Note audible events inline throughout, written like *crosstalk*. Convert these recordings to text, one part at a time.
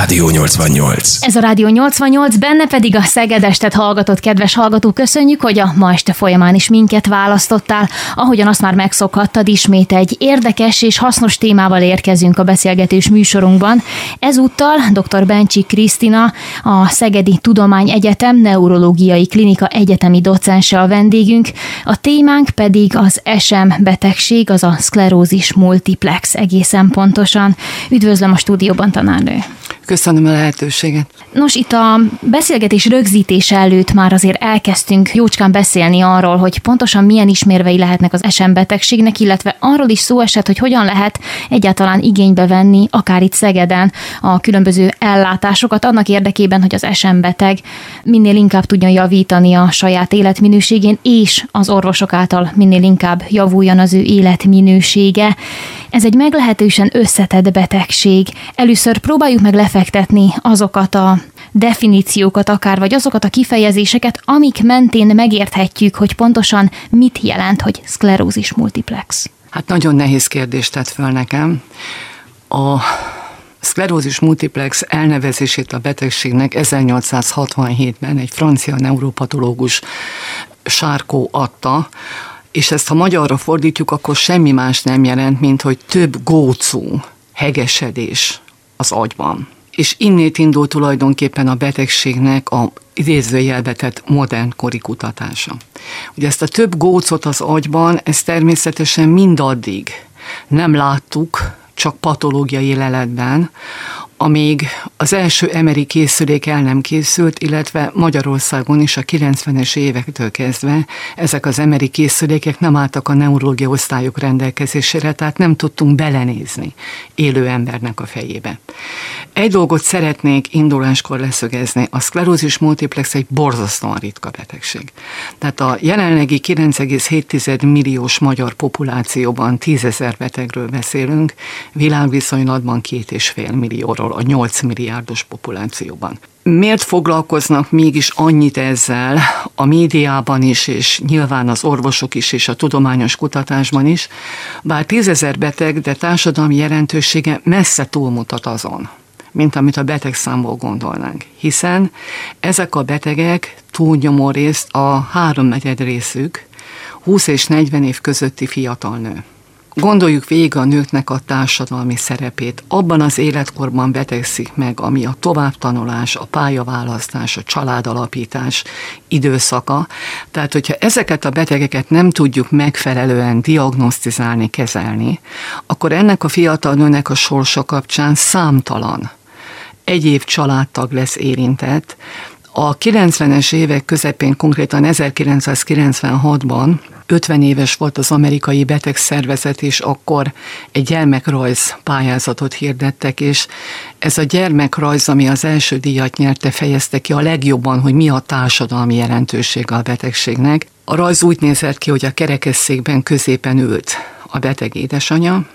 Rádió 88. Ez a Rádió 88, benne pedig a Szegedestet hallgatott kedves hallgató. Köszönjük, hogy a ma este folyamán is minket választottál. Ahogyan azt már megszokhattad, ismét egy érdekes és hasznos témával érkezünk a beszélgetés műsorunkban. Ezúttal dr. Bencsi Krisztina, a Szegedi Tudomány Egyetem Neurológiai Klinika egyetemi docense a vendégünk. A témánk pedig az SM betegség, az a szklerózis multiplex egészen pontosan. Üdvözlöm a stúdióban, tanárnő! Köszönöm a lehetőséget. Nos, itt a beszélgetés rögzítése előtt már azért elkezdtünk jócskán beszélni arról, hogy pontosan milyen ismérvei lehetnek az SM betegségnek, illetve arról is szó esett, hogy hogyan lehet egyáltalán igénybe venni, akár itt Szegeden, a különböző ellátásokat annak érdekében, hogy az SM beteg minél inkább tudjon javítani a saját életminőségén, és az orvosok által minél inkább javuljon az ő életminősége. Ez egy meglehetősen összetett betegség. Először próbáljuk meg lefektetni azokat a definíciókat akár, vagy azokat a kifejezéseket, amik mentén megérthetjük, hogy pontosan mit jelent, hogy szklerózis multiplex. Hát nagyon nehéz kérdést tett föl nekem. A szklerózis multiplex elnevezését a betegségnek 1867-ben egy francia neuropatológus Sárkó adta, és ezt ha magyarra fordítjuk, akkor semmi más nem jelent, mint hogy több gócú hegesedés az agyban. És innét indul tulajdonképpen a betegségnek a idézőjelbe tett modern kori kutatása. Ugye ezt a több gócot az agyban, ez természetesen mindaddig nem láttuk, csak patológiai leletben, amíg az első emeri készülék el nem készült, illetve Magyarországon is a 90-es évektől kezdve ezek az emeri készülékek nem álltak a neurológia osztályok rendelkezésére, tehát nem tudtunk belenézni élő embernek a fejébe. Egy dolgot szeretnék induláskor leszögezni, a szklerózis multiplex egy borzasztóan ritka betegség. Tehát a jelenlegi 9,7 milliós magyar populációban 10 ezer betegről beszélünk, világviszonylatban két és millióról a 8 milliárdos populációban. Miért foglalkoznak mégis annyit ezzel a médiában is, és nyilván az orvosok is, és a tudományos kutatásban is, bár tízezer beteg, de társadalmi jelentősége messze túlmutat azon, mint amit a betegszámból gondolnánk. Hiszen ezek a betegek túlnyomó részt a háromnegyed részük 20 és 40 év közötti fiatal nő. Gondoljuk végig a nőknek a társadalmi szerepét. Abban az életkorban betegszik meg, ami a továbbtanulás, a pályaválasztás, a családalapítás időszaka. Tehát, hogyha ezeket a betegeket nem tudjuk megfelelően diagnosztizálni, kezelni, akkor ennek a fiatal nőnek a sorsa kapcsán számtalan egyéb családtag lesz érintett. A 90-es évek közepén, konkrétan 1996-ban 50 éves volt az amerikai betegszervezet, és akkor egy gyermekrajz pályázatot hirdettek, és ez a gyermekrajz, ami az első díjat nyerte, fejezte ki a legjobban, hogy mi a társadalmi jelentősége a betegségnek. A rajz úgy nézett ki, hogy a kerekesszékben középen ült a beteg édesanyja,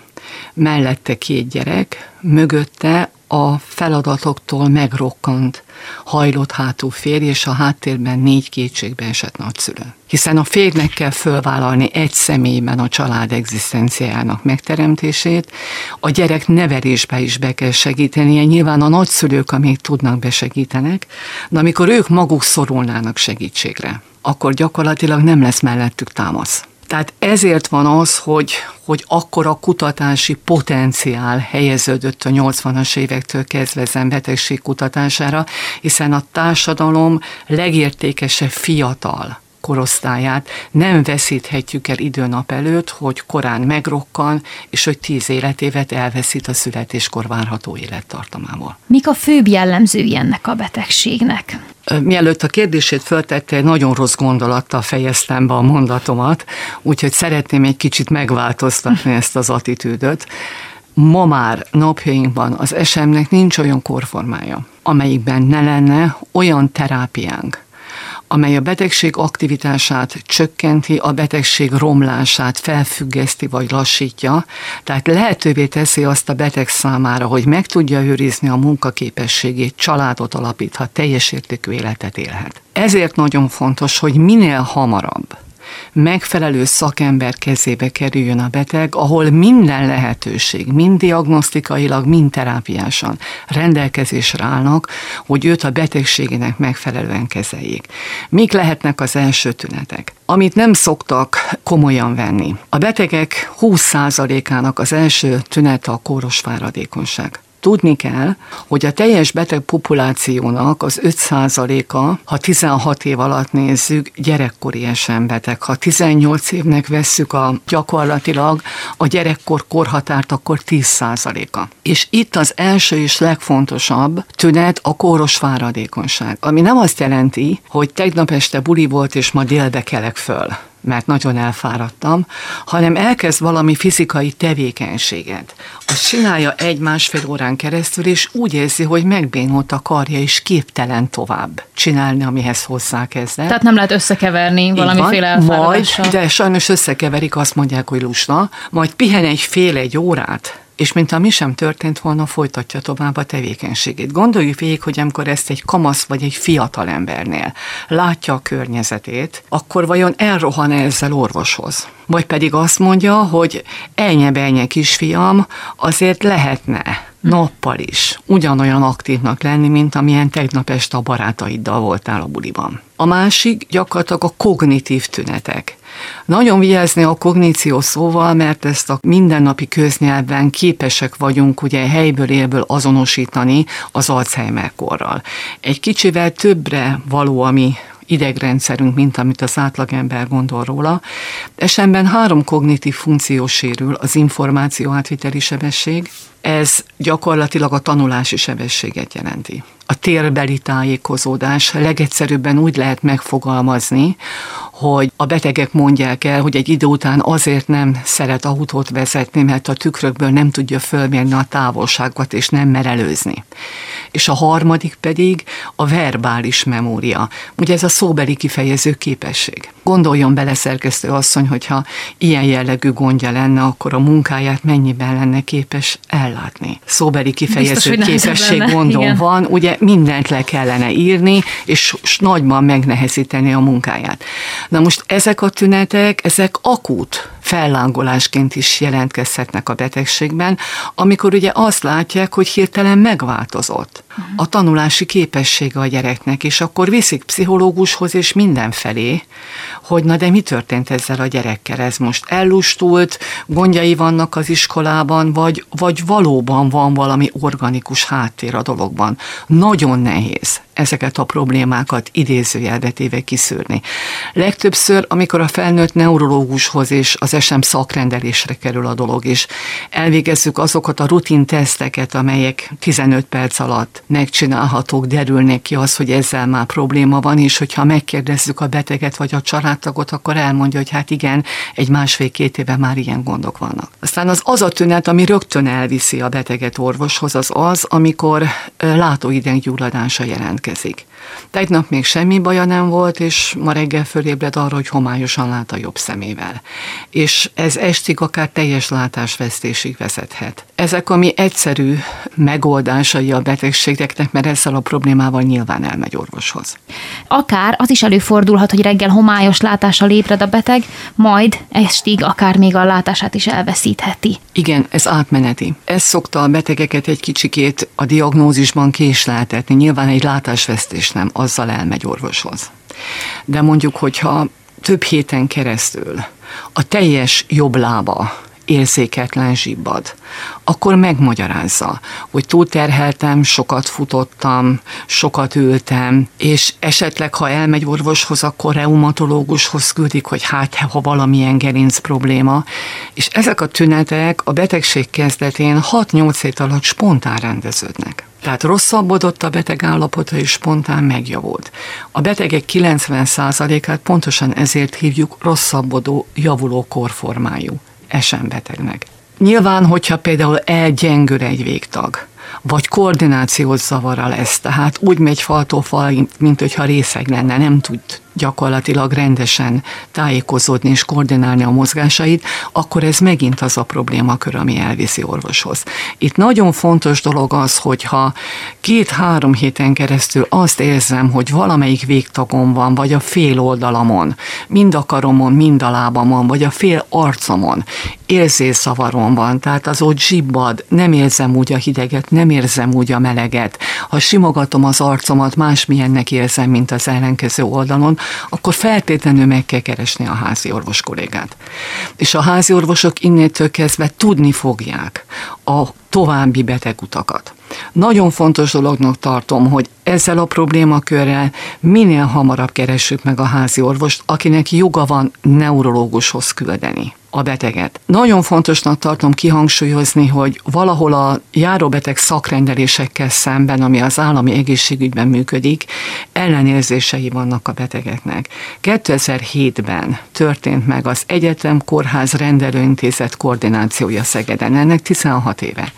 mellette két gyerek, mögötte a feladatoktól megrokkant, hajlott hátú férj, és a háttérben négy kétségbe esett nagyszülő. Hiszen a férjnek kell fölvállalni egy személyben a család egzisztenciájának megteremtését, a gyerek nevelésbe is be kell segítenie, nyilván a nagyszülők, amíg tudnak, besegítenek, de amikor ők maguk szorulnának segítségre, akkor gyakorlatilag nem lesz mellettük támasz. Tehát ezért van az, hogy, hogy akkor a kutatási potenciál helyeződött a 80-as évektől kezdve ezen betegség kutatására, hiszen a társadalom legértékesebb fiatal korosztályát nem veszíthetjük el időnap előtt, hogy korán megrokkan, és hogy tíz életévet elveszít a születéskor várható élettartamából. Mik a főbb jellemzői ennek a betegségnek? Mielőtt a kérdését föltette, egy nagyon rossz gondolattal fejeztem be a mondatomat, úgyhogy szeretném egy kicsit megváltoztatni *laughs* ezt az attitűdöt. Ma már napjainkban az SM-nek nincs olyan korformája, amelyikben ne lenne olyan terápiánk, amely a betegség aktivitását csökkenti, a betegség romlását felfüggeszti vagy lassítja, tehát lehetővé teszi azt a beteg számára, hogy meg tudja őrizni a munkaképességét, családot alapíthat, teljes értékű életet élhet. Ezért nagyon fontos, hogy minél hamarabb megfelelő szakember kezébe kerüljön a beteg, ahol minden lehetőség, mind diagnosztikailag, mind terápiásan rendelkezésre állnak, hogy őt a betegségének megfelelően kezeljék. Mik lehetnek az első tünetek? Amit nem szoktak komolyan venni. A betegek 20%-ának az első tünete a kóros fáradékonyság. Tudni kell, hogy a teljes beteg populációnak az 5%-a, ha 16 év alatt nézzük, gyerekkori beteg. Ha 18 évnek vesszük a gyakorlatilag a gyerekkor korhatárt, akkor 10%-a. És itt az első és legfontosabb tünet a kóros fáradékonyság, ami nem azt jelenti, hogy tegnap este buli volt, és ma délbe kelek föl mert nagyon elfáradtam, hanem elkezd valami fizikai tevékenységet. Azt csinálja egy-másfél órán keresztül, és úgy érzi, hogy megbénult a karja, és képtelen tovább csinálni, amihez hozzákezdett. Tehát nem lehet összekeverni valamiféle elfáradással. Majd, de sajnos összekeverik, azt mondják, hogy lusta, majd pihen egy fél egy órát, és mint mi sem történt volna, folytatja tovább a tevékenységét. Gondoljuk végig, hogy amikor ezt egy kamasz vagy egy fiatal embernél látja a környezetét, akkor vajon elrohan -e ezzel orvoshoz? Vagy pedig azt mondja, hogy elnye kisfiam, azért lehetne nappal is ugyanolyan aktívnak lenni, mint amilyen tegnap este a barátaiddal voltál a buliban. A másik gyakorlatilag a kognitív tünetek. Nagyon vigyázni a kogníció szóval, mert ezt a mindennapi köznyelven képesek vagyunk ugye helyből élből azonosítani az Alzheimer korral. Egy kicsivel többre való, ami idegrendszerünk, mint amit az átlagember gondol róla. Esemben három kognitív funkció sérül, az információ átviteli sebesség, ez gyakorlatilag a tanulási sebességet jelenti. A térbeli tájékozódás legegyszerűbben úgy lehet megfogalmazni, hogy a betegek mondják el, hogy egy idő után azért nem szeret autót vezetni, mert a tükrökből nem tudja fölmérni a távolságot, és nem mer előzni. És a harmadik pedig a verbális memória. Ugye ez a szóbeli kifejező képesség. Gondoljon bele, szerkesztő asszony, hogyha ilyen jellegű gondja lenne, akkor a munkáját mennyiben lenne képes ellátni. Szóbeli kifejező Biztos, képesség gondom Igen. van, ugye mindent le kellene írni, és, nagyban megnehezíteni a munkáját. Na most ezek a tünetek, ezek akut fellángolásként is jelentkezhetnek a betegségben, amikor ugye azt látják, hogy hirtelen megváltozott a tanulási képessége a gyereknek, és akkor viszik pszichológushoz és mindenfelé, hogy na de mi történt ezzel a gyerekkel, ez most ellustult, gondjai vannak az iskolában, vagy, vagy valóban van valami organikus háttér a dologban. Nagyon nehéz ezeket a problémákat idézőjelbe téve kiszűrni. Legtöbbször, amikor a felnőtt neurológushoz és az SM szakrendelésre kerül a dolog, és elvégezzük azokat a rutin teszteket, amelyek 15 perc alatt megcsinálhatók, derülnek ki az, hogy ezzel már probléma van, és hogyha megkérdezzük a beteget vagy a családtagot, akkor elmondja, hogy hát igen, egy másfél-két éve már ilyen gondok vannak. Aztán az az a tünet, ami rögtön elviszi a beteget orvoshoz, az az, amikor látóideg gyulladása jelentkezik. Tegnap még semmi baja nem volt, és ma reggel fölébred arra, hogy homályosan lát a jobb szemével. És ez estig akár teljes látásvesztésig vezethet. Ezek a mi egyszerű megoldásai a betegségeknek, mert ezzel a problémával nyilván elmegy orvoshoz. Akár az is előfordulhat, hogy reggel homályos látással ébred a beteg, majd estig akár még a látását is elveszítheti. Igen, ez átmeneti. Ez szokta a betegeket egy kicsikét a diagnózisban késleltetni. Nyilván egy látásvesztés nem, azzal elmegy orvoshoz. De mondjuk, hogyha több héten keresztül a teljes jobb lába érzéketlen zsibbad, akkor megmagyarázza, hogy túlterheltem, sokat futottam, sokat ültem, és esetleg, ha elmegy orvoshoz, akkor reumatológushoz küldik, hogy hát, ha valamilyen gerinc probléma, és ezek a tünetek a betegség kezdetén 6-8 hét alatt spontán rendeződnek. Tehát rosszabbodott a beteg állapota, és spontán megjavult. A betegek 90%-át pontosan ezért hívjuk rosszabbodó, javuló korformájú betegnek. Nyilván, hogyha például elgyengül egy végtag, vagy koordinációs zavara lesz, tehát úgy megy faltól fal, mint hogyha részeg lenne, nem tud gyakorlatilag rendesen tájékozódni és koordinálni a mozgásait, akkor ez megint az a problémakör, ami elviszi orvoshoz. Itt nagyon fontos dolog az, hogyha két-három héten keresztül azt érzem, hogy valamelyik végtagon van, vagy a fél oldalamon, mind a karomon, mind a lábamon, vagy a fél arcomon, érzésszavaron van, tehát az ott zsibbad, nem érzem úgy a hideget, nem érzem úgy a meleget. Ha simogatom az arcomat, másmilyennek érzem, mint az ellenkező oldalon, akkor feltétlenül meg kell keresni a házi orvos kollégát. És a házi orvosok innétől kezdve tudni fogják a további betegutakat. Nagyon fontos dolognak tartom, hogy ezzel a problémakörrel minél hamarabb keressük meg a házi orvost, akinek joga van neurológushoz küldeni a beteget. Nagyon fontosnak tartom kihangsúlyozni, hogy valahol a járóbeteg szakrendelésekkel szemben, ami az állami egészségügyben működik, ellenérzései vannak a betegeknek. 2007-ben történt meg az Egyetem Kórház Rendelőintézet koordinációja Szegeden, ennek 16 éve.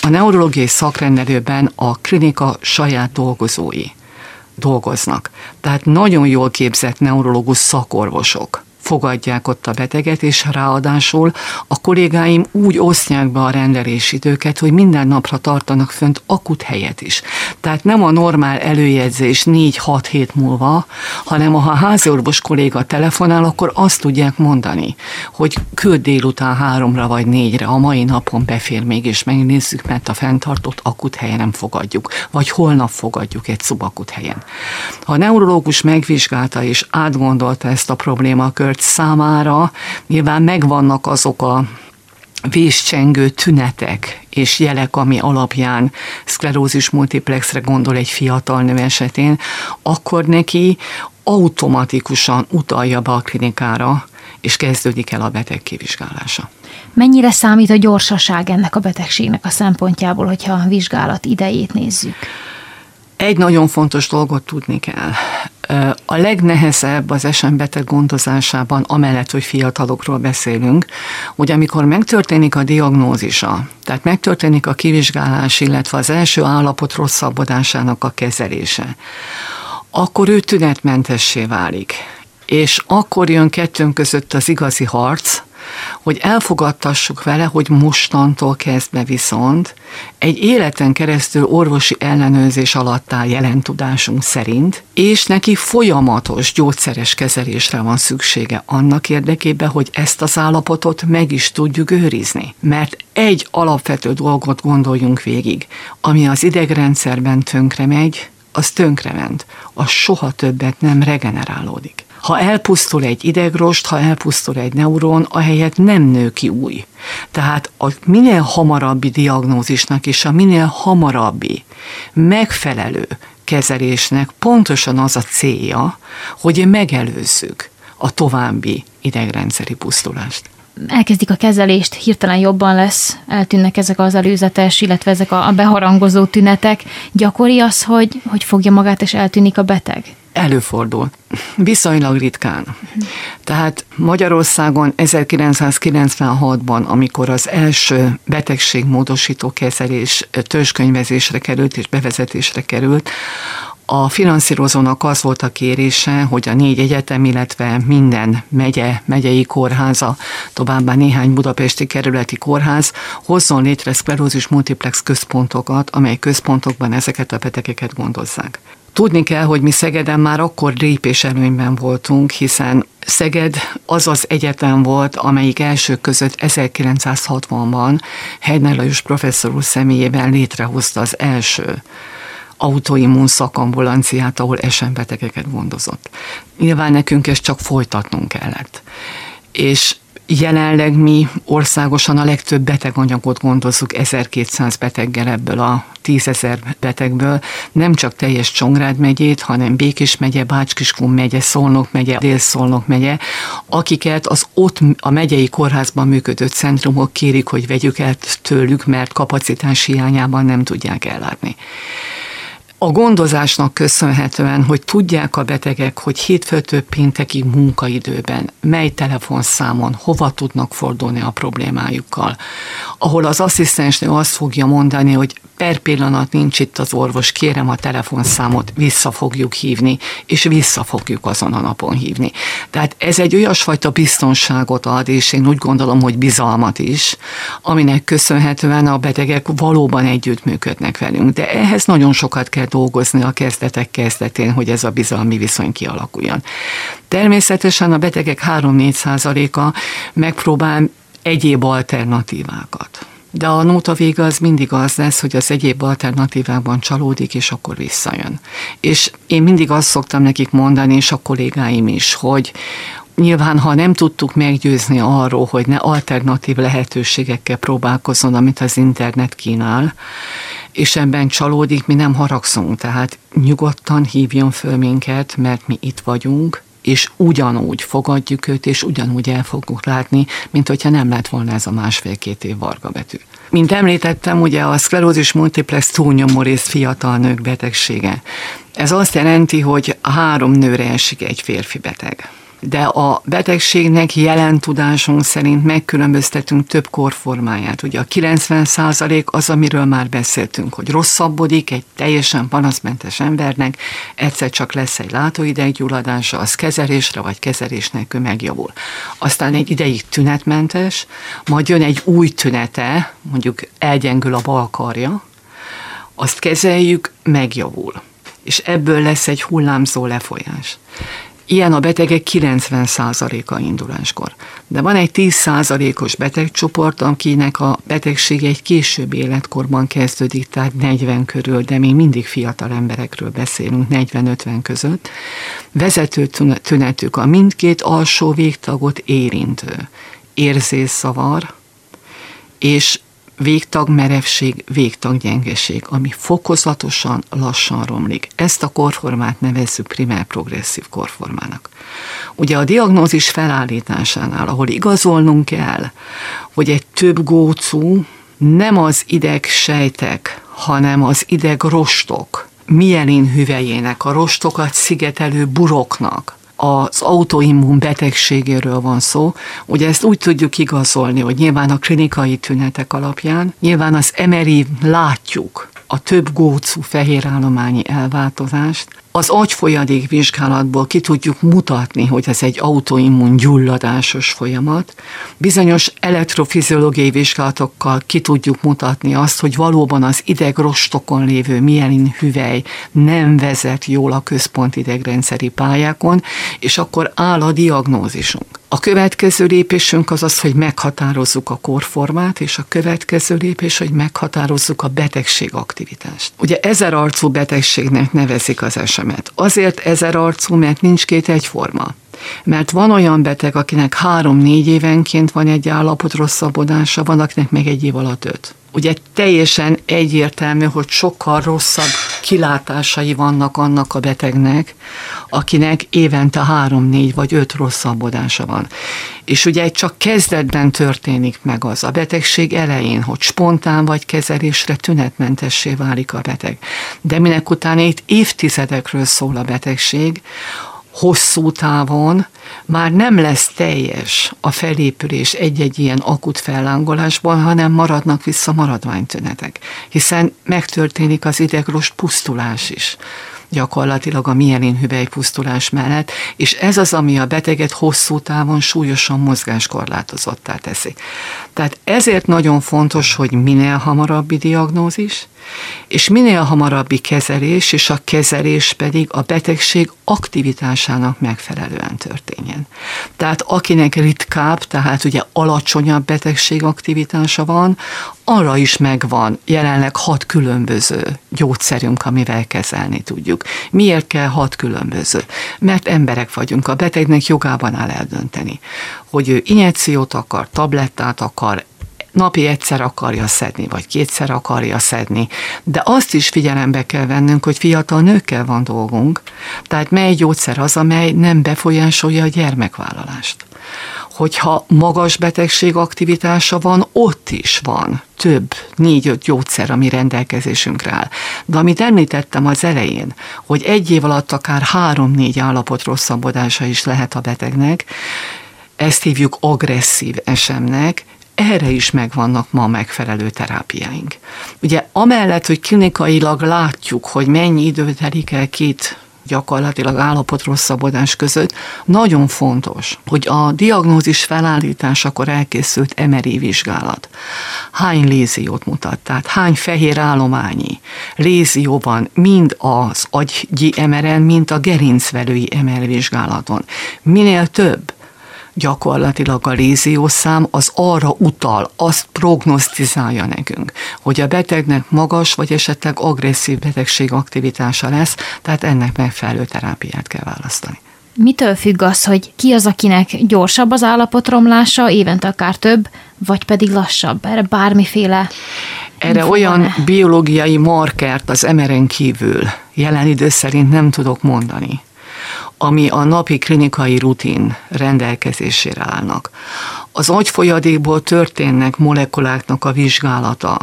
A neurológiai szakrendelőben a klinika saját dolgozói dolgoznak. Tehát nagyon jól képzett neurológus szakorvosok fogadják ott a beteget, és ráadásul a kollégáim úgy osztják be a rendelési időket, hogy minden napra tartanak fönt akut helyet is. Tehát nem a normál előjegyzés 4-6 hét múlva, hanem ha a háziorvos kolléga telefonál, akkor azt tudják mondani, hogy küld délután háromra vagy négyre, a mai napon befér még, és megnézzük, mert a fenntartott akut helyen nem fogadjuk, vagy holnap fogadjuk egy szubakut helyen. Ha a neurológus megvizsgálta és átgondolta ezt a problémakört, Robert számára nyilván megvannak azok a véscsengő tünetek és jelek, ami alapján szklerózis multiplexre gondol egy fiatal nő esetén, akkor neki automatikusan utalja be a klinikára, és kezdődik el a beteg kivizsgálása. Mennyire számít a gyorsaság ennek a betegségnek a szempontjából, hogyha a vizsgálat idejét nézzük? Egy nagyon fontos dolgot tudni kell. A legnehezebb az esembeteg gondozásában, amellett, hogy fiatalokról beszélünk, hogy amikor megtörténik a diagnózisa, tehát megtörténik a kivizsgálás, illetve az első állapot rosszabbodásának a kezelése, akkor ő tünetmentessé válik. És akkor jön kettőnk között az igazi harc, hogy elfogadtassuk vele, hogy mostantól kezdve viszont egy életen keresztül orvosi ellenőrzés alatt áll jelen tudásunk szerint, és neki folyamatos gyógyszeres kezelésre van szüksége annak érdekében, hogy ezt az állapotot meg is tudjuk őrizni. Mert egy alapvető dolgot gondoljunk végig, ami az idegrendszerben tönkre megy, az tönkrement, az soha többet nem regenerálódik. Ha elpusztul egy idegrost, ha elpusztul egy neuron, ahelyett nem nő ki új. Tehát a minél hamarabbi diagnózisnak és a minél hamarabbi megfelelő kezelésnek pontosan az a célja, hogy megelőzzük a további idegrendszeri pusztulást elkezdik a kezelést, hirtelen jobban lesz, eltűnnek ezek az előzetes, illetve ezek a beharangozó tünetek. Gyakori az, hogy, hogy fogja magát és eltűnik a beteg? Előfordul. Viszonylag ritkán. Tehát Magyarországon 1996-ban, amikor az első betegségmódosító kezelés törzskönyvezésre került és bevezetésre került, a finanszírozónak az volt a kérése, hogy a négy egyetem, illetve minden megye, megyei kórháza, továbbá néhány budapesti kerületi kórház hozzon létre szklerózis multiplex központokat, amely központokban ezeket a betegeket gondozzák. Tudni kell, hogy mi Szegeden már akkor lépés előnyben voltunk, hiszen Szeged az az egyetem volt, amelyik elsők között 1960-ban Heidner Lajos professzor úr személyében létrehozta az első autoimmun szakambulanciát, ahol esenbetegeket gondozott. Nyilván nekünk ezt csak folytatnunk kellett. És Jelenleg mi országosan a legtöbb beteganyagot gondozzuk 1200 beteggel ebből a 10 ezer betegből, nem csak teljes Csongrád megyét, hanem Békés megye, Bácskiskun megye, Szolnok megye, Dél-Szolnok megye, akiket az ott a megyei kórházban működő centrumok kérik, hogy vegyük el tőlük, mert kapacitás hiányában nem tudják ellátni. A gondozásnak köszönhetően, hogy tudják a betegek, hogy hétfőtől péntekig munkaidőben, mely telefonszámon, hova tudnak fordulni a problémájukkal, ahol az asszisztensnő azt fogja mondani, hogy per pillanat nincs itt az orvos, kérem a telefonszámot, vissza fogjuk hívni, és vissza fogjuk azon a napon hívni. Tehát ez egy olyasfajta biztonságot ad, és én úgy gondolom, hogy bizalmat is, aminek köszönhetően a betegek valóban együttműködnek velünk. De ehhez nagyon sokat kell dolgozni a kezdetek kezdetén, hogy ez a bizalmi viszony kialakuljon. Természetesen a betegek 3-4 százaléka megpróbál egyéb alternatívákat de a nóta vége az mindig az lesz, hogy az egyéb alternatívában csalódik, és akkor visszajön. És én mindig azt szoktam nekik mondani, és a kollégáim is, hogy Nyilván, ha nem tudtuk meggyőzni arról, hogy ne alternatív lehetőségekkel próbálkozzon, amit az internet kínál, és ebben csalódik, mi nem haragszunk, tehát nyugodtan hívjon föl minket, mert mi itt vagyunk, és ugyanúgy fogadjuk őt, és ugyanúgy el fogunk látni, mint hogyha nem lett volna ez a másfél-két év varga betű. Mint említettem, ugye a szklerózis multiplex túlnyomó rész fiatal nők betegsége. Ez azt jelenti, hogy három nőre esik egy férfi beteg de a betegségnek jelen tudásunk szerint megkülönböztetünk több korformáját. Ugye a 90 százalék az, amiről már beszéltünk, hogy rosszabbodik egy teljesen panaszmentes embernek, egyszer csak lesz egy látóideggyulladása, az kezelésre vagy kezelés nélkül megjavul. Aztán egy ideig tünetmentes, majd jön egy új tünete, mondjuk elgyengül a bal karja, azt kezeljük, megjavul és ebből lesz egy hullámzó lefolyás. Ilyen a betegek 90%-a induláskor. De van egy 10%-os betegcsoport, akinek a betegség egy később életkorban kezdődik, tehát 40 körül, de még mindig fiatal emberekről beszélünk, 40-50 között. Vezető tünetük a mindkét alsó végtagot érintő érzészavar, és végtag merevség, végtag gyengeség, ami fokozatosan, lassan romlik. Ezt a korformát nevezzük primár progresszív korformának. Ugye a diagnózis felállításánál, ahol igazolnunk kell, hogy egy több gócú nem az ideg sejtek, hanem az ideg rostok, mielin hüvelyének, a rostokat szigetelő buroknak, az autoimmun betegségéről van szó. Ugye ezt úgy tudjuk igazolni, hogy nyilván a klinikai tünetek alapján, nyilván az MRI látjuk a több gócú fehérállományi elváltozást, az agyfolyadék vizsgálatból ki tudjuk mutatni, hogy ez egy autoimmun gyulladásos folyamat. Bizonyos elektrofiziológiai vizsgálatokkal ki tudjuk mutatni azt, hogy valóban az idegrostokon lévő mielin hüvely nem vezet jól a központi idegrendszeri pályákon, és akkor áll a diagnózisunk. A következő lépésünk az az, hogy meghatározzuk a korformát, és a következő lépés, hogy meghatározzuk a betegség aktivitást. Ugye ezer arcú betegségnek nevezik az esemet. Azért ezer arcú, mert nincs két egyforma. Mert van olyan beteg, akinek három-négy évenként van egy állapot rosszabbodása, van, akinek meg egy év alatt öt ugye teljesen egyértelmű, hogy sokkal rosszabb kilátásai vannak annak a betegnek, akinek évente három, négy vagy öt rosszabbodása van. És ugye csak kezdetben történik meg az a betegség elején, hogy spontán vagy kezelésre tünetmentessé válik a beteg. De minek utána itt évtizedekről szól a betegség, hosszú távon már nem lesz teljes a felépülés egy-egy ilyen akut fellángolásban, hanem maradnak vissza maradványtünetek, hiszen megtörténik az idegrost pusztulás is gyakorlatilag a mielin hüvely pusztulás mellett, és ez az, ami a beteget hosszú távon súlyosan mozgáskorlátozottá teszi. Tehát ezért nagyon fontos, hogy minél hamarabbi diagnózis, és minél hamarabbi kezelés, és a kezelés pedig a betegség aktivitásának megfelelően történjen. Tehát akinek ritkább, tehát ugye alacsonyabb betegség aktivitása van, arra is megvan jelenleg hat különböző gyógyszerünk, amivel kezelni tudjuk. Miért kell hat különböző? Mert emberek vagyunk, a betegnek jogában áll eldönteni, hogy ő injekciót akar, tablettát akar, napi egyszer akarja szedni, vagy kétszer akarja szedni, de azt is figyelembe kell vennünk, hogy fiatal nőkkel van dolgunk, tehát mely gyógyszer az, amely nem befolyásolja a gyermekvállalást hogyha magas betegség aktivitása van, ott is van több, négy-öt gyógyszer, ami rendelkezésünkre áll. De amit említettem az elején, hogy egy év alatt akár három-négy állapot rosszabbodása is lehet a betegnek, ezt hívjuk agresszív esemnek, erre is megvannak ma megfelelő terápiáink. Ugye amellett, hogy klinikailag látjuk, hogy mennyi idő telik el két gyakorlatilag állapot rosszabbodás között, nagyon fontos, hogy a diagnózis felállításakor elkészült MRI vizsgálat hány léziót mutat, tehát hány fehér állományi lézióban mind az agyi MRN, mint a gerincvelői MR vizsgálaton. Minél több, gyakorlatilag a léziószám az arra utal, azt prognosztizálja nekünk, hogy a betegnek magas vagy esetleg agresszív betegség aktivitása lesz, tehát ennek megfelelő terápiát kell választani. Mitől függ az, hogy ki az, akinek gyorsabb az állapotromlása, évente akár több, vagy pedig lassabb? Erre bármiféle erre olyan biológiai markert az emeren kívül jelen idő szerint nem tudok mondani ami a napi klinikai rutin rendelkezésére állnak. Az agyfolyadékból történnek molekuláknak a vizsgálata,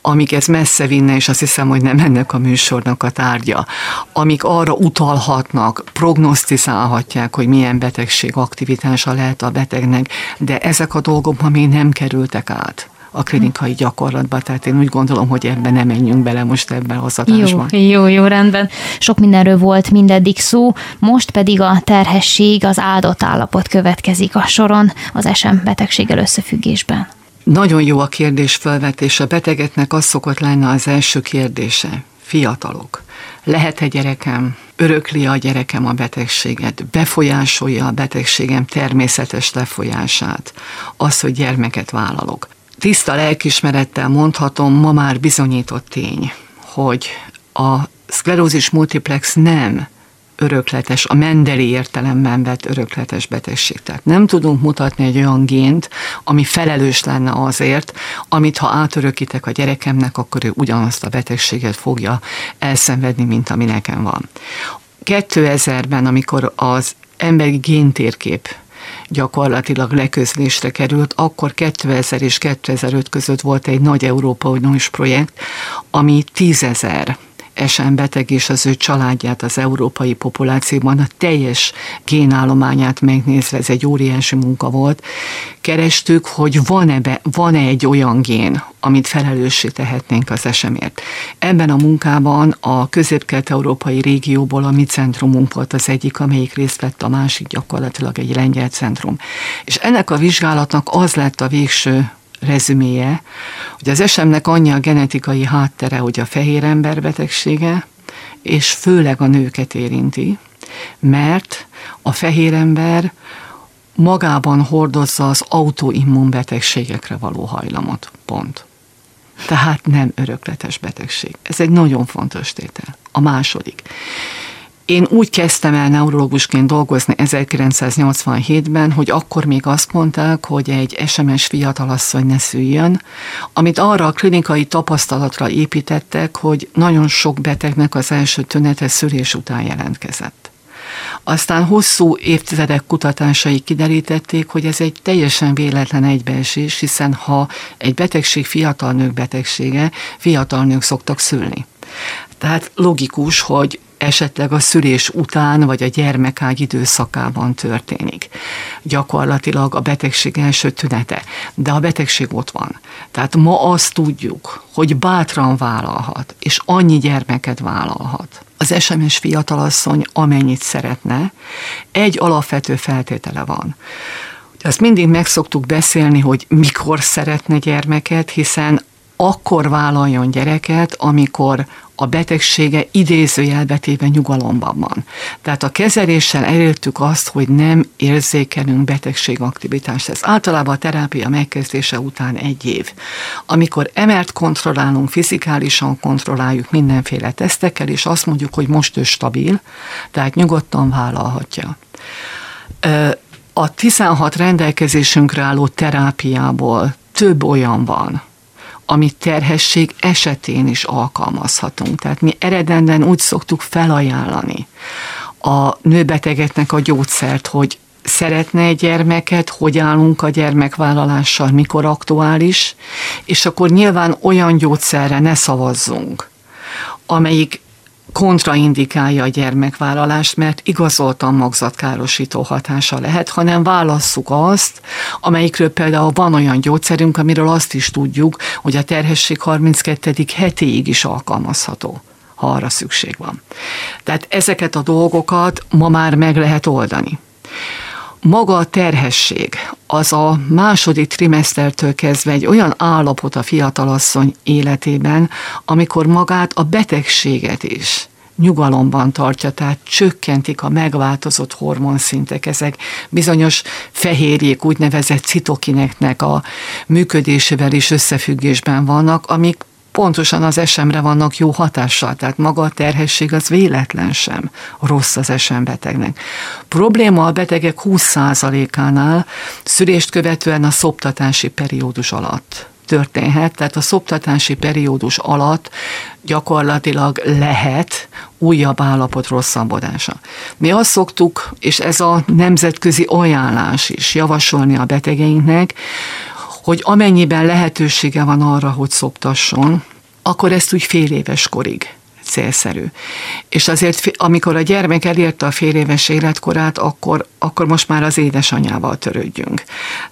amik ez messze vinne, és azt hiszem, hogy nem ennek a műsornak a tárgya, amik arra utalhatnak, prognosztizálhatják, hogy milyen betegség aktivitása lehet a betegnek, de ezek a dolgok ma még nem kerültek át a klinikai gyakorlatba, tehát én úgy gondolom, hogy ebben nem menjünk bele most ebben az adásban. Jó, jó, jó, rendben. Sok mindenről volt mindeddig szó, most pedig a terhesség, az áldott állapot következik a soron az SM betegséggel összefüggésben. Nagyon jó a kérdés felvetés. A betegetnek az szokott lenni az első kérdése. Fiatalok. Lehet-e gyerekem? Örökli a gyerekem a betegséget? Befolyásolja a betegségem természetes lefolyását? Az, hogy gyermeket vállalok tiszta lelkismerettel mondhatom, ma már bizonyított tény, hogy a szklerózis multiplex nem örökletes, a mendeli értelemben vett örökletes betegség. Tehát nem tudunk mutatni egy olyan gént, ami felelős lenne azért, amit ha átörökítek a gyerekemnek, akkor ő ugyanazt a betegséget fogja elszenvedni, mint ami nekem van. 2000-ben, amikor az emberi géntérkép gyakorlatilag leközlésre került. Akkor 2000 és 2005 között volt egy nagy Európa Uniós projekt, ami tízezer SM beteg és az ő családját az európai populációban, a teljes génállományát megnézve, ez egy óriási munka volt, kerestük, hogy van-e, be, van-e egy olyan gén, amit felelőssé tehetnénk az esemért. Ebben a munkában a közép-kelet-európai régióból a mi centrumunk volt az egyik, amelyik részt vett, a másik gyakorlatilag egy lengyel centrum. És ennek a vizsgálatnak az lett a végső rezüméje, hogy az esemnek annyi a genetikai háttere, hogy a fehér ember betegsége, és főleg a nőket érinti, mert a fehér ember magában hordozza az autoimmun betegségekre való hajlamot. Pont. Tehát nem örökletes betegség. Ez egy nagyon fontos tétel. A második. Én úgy kezdtem el neurológusként dolgozni 1987-ben, hogy akkor még azt mondták, hogy egy SMS fiatalasszony ne szüljön, amit arra a klinikai tapasztalatra építettek, hogy nagyon sok betegnek az első tünete szülés után jelentkezett. Aztán hosszú évtizedek kutatásai kiderítették, hogy ez egy teljesen véletlen egybeesés, hiszen ha egy betegség fiatal nők betegsége, fiatal nők szoktak szülni. Tehát logikus, hogy esetleg a szülés után, vagy a gyermekágy időszakában történik. Gyakorlatilag a betegség első tünete, de a betegség ott van. Tehát ma azt tudjuk, hogy bátran vállalhat, és annyi gyermeket vállalhat. Az SMS fiatalasszony amennyit szeretne, egy alapvető feltétele van. Azt mindig meg szoktuk beszélni, hogy mikor szeretne gyermeket, hiszen akkor vállaljon gyereket, amikor a betegsége idézőjelbetéve nyugalomban van. Tehát a kezeléssel elértük azt, hogy nem érzékelünk betegségaktivitást. Ez általában a terápia megkezdése után egy év. Amikor emelt kontrollálunk, fizikálisan kontrolláljuk mindenféle tesztekkel, és azt mondjuk, hogy most ő stabil, tehát nyugodtan vállalhatja. A 16 rendelkezésünkre álló terápiából több olyan van, amit terhesség esetén is alkalmazhatunk. Tehát mi eredenden úgy szoktuk felajánlani a nőbetegeknek a gyógyszert, hogy szeretne egy gyermeket, hogy állunk a gyermekvállalással, mikor aktuális, és akkor nyilván olyan gyógyszerre ne szavazzunk, amelyik kontraindikálja a gyermekvállalást, mert igazoltan magzatkárosító hatása lehet, hanem válasszuk azt, amelyikről például van olyan gyógyszerünk, amiről azt is tudjuk, hogy a terhesség 32. hetéig is alkalmazható ha arra szükség van. Tehát ezeket a dolgokat ma már meg lehet oldani. Maga a terhesség, az a második trimesztertől kezdve egy olyan állapot a fiatalasszony életében, amikor magát a betegséget is nyugalomban tartja, tehát csökkentik a megváltozott hormonszintek, ezek. Bizonyos fehérjék, úgynevezett citokineknek a működésével is összefüggésben vannak, amik pontosan az esemre vannak jó hatással, tehát maga a terhesség az véletlen sem rossz az esembetegnek. Probléma a betegek 20%-ánál szülést követően a szoptatási periódus alatt történhet, tehát a szoptatási periódus alatt gyakorlatilag lehet újabb állapot rosszabbodása. Mi azt szoktuk, és ez a nemzetközi ajánlás is javasolni a betegeinknek, hogy amennyiben lehetősége van arra, hogy szoptasson, akkor ezt úgy fél éves korig célszerű. És azért, amikor a gyermek elérte a fél éves életkorát, akkor, akkor most már az édesanyával törődjünk.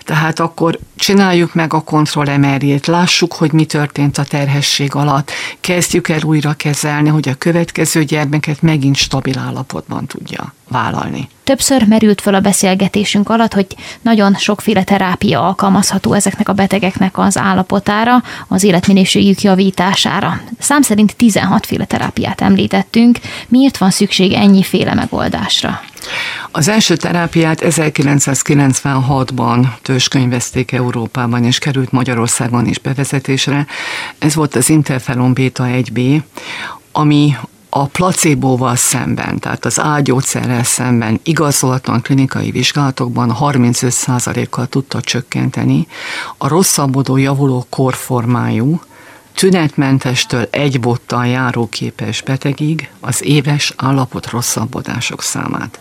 Tehát akkor csináljuk meg a kontrollemerjét, lássuk, hogy mi történt a terhesség alatt, kezdjük el újra kezelni, hogy a következő gyermeket megint stabil állapotban tudja vállalni. Többször merült fel a beszélgetésünk alatt, hogy nagyon sokféle terápia alkalmazható ezeknek a betegeknek az állapotára, az életminőségük javítására. Szám szerint 16 féle terápiát említettünk. Miért van szükség ennyiféle megoldásra? Az első terápiát 1996-ban tőskönyvezték Európában, és került Magyarországon is bevezetésre. Ez volt az interferon beta 1B, ami a placebóval szemben, tehát az ágyószerrel szemben igazolatlan klinikai vizsgálatokban 35%-kal tudta csökkenteni a rosszabbodó javuló korformájú, tünetmentestől egy bottal járóképes betegig az éves állapot rosszabbodások számát.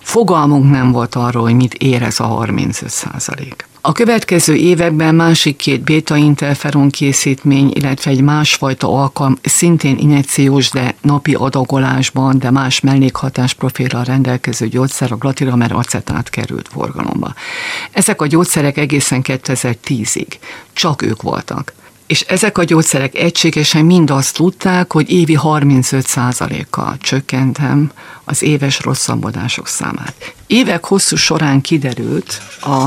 Fogalmunk nem volt arról, hogy mit érez a 35 százalék. A következő években másik két beta-interferon készítmény, illetve egy másfajta alkalm, szintén injekciós, de napi adagolásban, de más mellékhatás profilral rendelkező gyógyszer, a glatiramer acetát került forgalomba. Ezek a gyógyszerek egészen 2010-ig csak ők voltak és ezek a gyógyszerek egységesen mind azt tudták, hogy évi 35%-kal csökkentem az éves rosszabbodások számát. Évek hosszú során kiderült a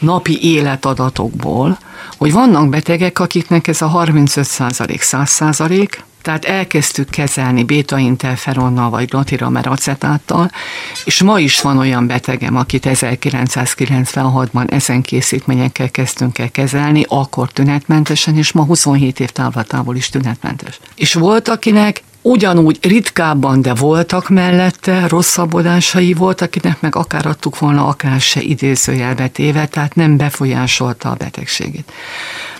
napi életadatokból, hogy vannak betegek, akiknek ez a 35 százalék 100 százalék, tehát elkezdtük kezelni beta-interferonnal vagy glutiramer acetáttal, és ma is van olyan betegem, akit 1996-ban ezen készítményekkel kezdtünk el kezelni, akkor tünetmentesen, és ma 27 év távlatából is tünetmentes. És volt, akinek ugyanúgy ritkábban, de voltak mellette rosszabbodásai volt, akinek meg akár adtuk volna, akár se idézőjelbe téve, tehát nem befolyásolta a betegségét.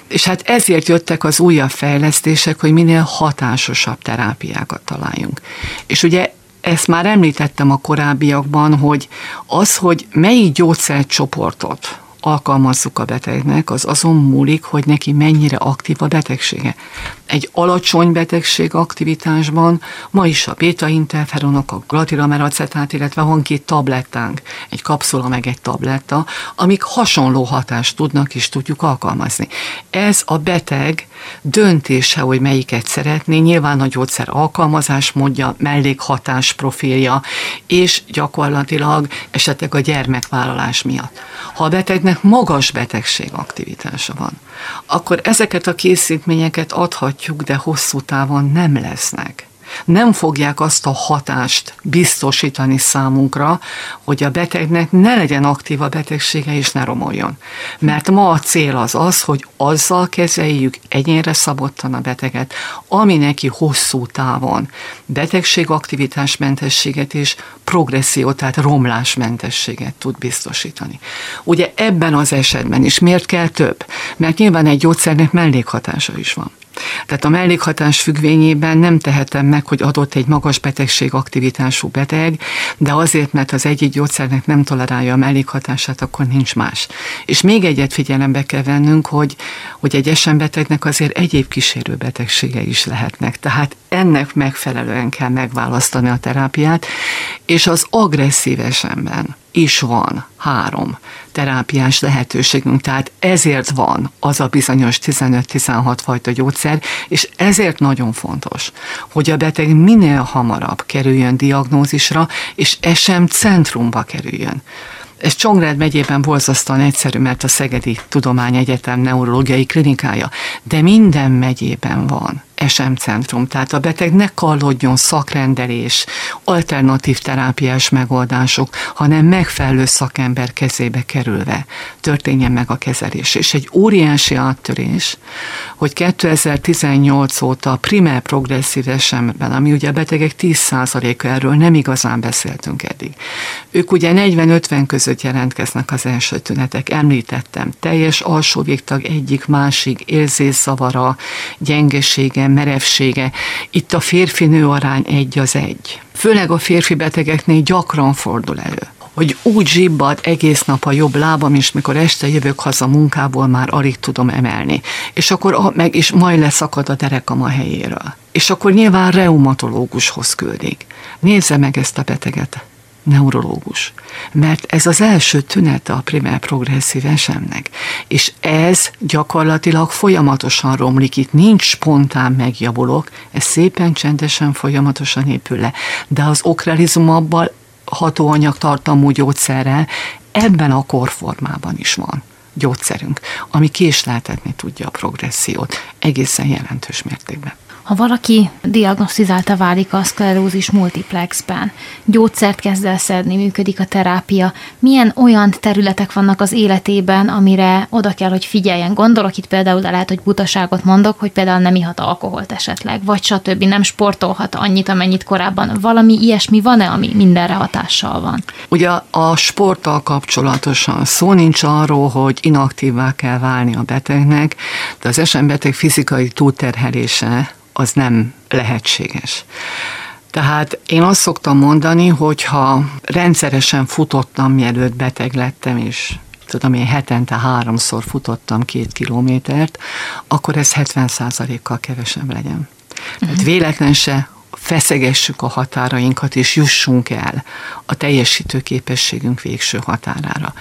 És hát ezért jöttek az újabb fejlesztések, hogy minél hatásosabb terápiákat találjunk. És ugye ezt már említettem a korábbiakban, hogy az, hogy melyik gyógyszercsoportot alkalmazzuk a betegnek, az azon múlik, hogy neki mennyire aktív a betegsége. Egy alacsony betegség aktivitásban ma is a beta-interferonok, a glatilameracetát, illetve van két tablettánk, egy kapszula meg egy tabletta, amik hasonló hatást tudnak és tudjuk alkalmazni. Ez a beteg döntése, hogy melyiket szeretné, nyilván a gyógyszer alkalmazás módja, mellékhatás profilja, és gyakorlatilag esetleg a gyermekvállalás miatt. Ha a betegnek magas betegség aktivitása van, akkor ezeket a készítményeket adhatjuk, de hosszú távon nem lesznek nem fogják azt a hatást biztosítani számunkra, hogy a betegnek ne legyen aktív a betegsége és ne romoljon. Mert ma a cél az az, hogy azzal kezeljük egyénre szabottan a beteget, ami neki hosszú távon betegségaktivitásmentességet és progresszió, tehát romlásmentességet tud biztosítani. Ugye ebben az esetben is miért kell több? Mert nyilván egy gyógyszernek mellékhatása is van. Tehát a mellékhatás függvényében nem tehetem meg, hogy adott egy magas betegség aktivitású beteg, de azért, mert az egyik gyógyszernek nem tolerálja a mellékhatását, akkor nincs más. És még egyet figyelembe kell vennünk, hogy, hogy egy esembetegnek azért egyéb kísérő betegsége is lehetnek. Tehát ennek megfelelően kell megválasztani a terápiát, és az agresszív esemben is van három terápiás lehetőségünk, tehát ezért van az a bizonyos 15-16 fajta gyógyszer, és ezért nagyon fontos, hogy a beteg minél hamarabb kerüljön diagnózisra, és ez sem centrumba kerüljön. Ez Csongrád megyében borzasztóan egyszerű, mert a Szegedi Tudományegyetem neurológiai klinikája, de minden megyében van SM centrum, tehát a beteg ne kallodjon szakrendelés, alternatív terápiás megoldások, hanem megfelelő szakember kezébe kerülve történjen meg a kezelés. És egy óriási áttörés, hogy 2018 óta a primer progresszív SM-ben, ami ugye a betegek 10%-a erről nem igazán beszéltünk eddig. Ők ugye 40-50 között jelentkeznek az első tünetek. Említettem, teljes alsó végtag egyik másik érzésszavara, gyengesége, merevsége. Itt a férfi-nő arány egy az egy. Főleg a férfi betegeknél gyakran fordul elő hogy úgy zsibbad egész nap a jobb lábam, és mikor este jövök haza munkából, már alig tudom emelni. És akkor meg is majd leszakad a derekam a helyéről. És akkor nyilván reumatológushoz küldik. Nézze meg ezt a beteget neurológus. Mert ez az első tünete a primer progresszív esemnek. És ez gyakorlatilag folyamatosan romlik. Itt nincs spontán megjavulok, ez szépen csendesen folyamatosan épül le. De az okrelizumabban hatóanyag tartalmú gyógyszerrel ebben a korformában is van gyógyszerünk, ami késleltetni tudja a progressziót egészen jelentős mértékben. Ha valaki diagnosztizálta válik a szklerózis multiplexben, gyógyszert kezd el szedni, működik a terápia, milyen olyan területek vannak az életében, amire oda kell, hogy figyeljen. Gondolok itt például, de lehet, hogy butaságot mondok, hogy például nem ihat alkoholt esetleg, vagy stb. nem sportolhat annyit, amennyit korábban. Valami ilyesmi van-e, ami mindenre hatással van? Ugye a sporttal kapcsolatosan szó nincs arról, hogy inaktívvá kell válni a betegnek, de az esetbeteg fizikai túlterhelése az nem lehetséges. Tehát én azt szoktam mondani, hogy ha rendszeresen futottam, mielőtt beteg lettem, és tudom én hetente háromszor futottam két kilométert, akkor ez 70% kal kevesebb legyen. Tehát mhm. véletlen se feszegessük a határainkat, és jussunk el a teljesítő képességünk végső határára.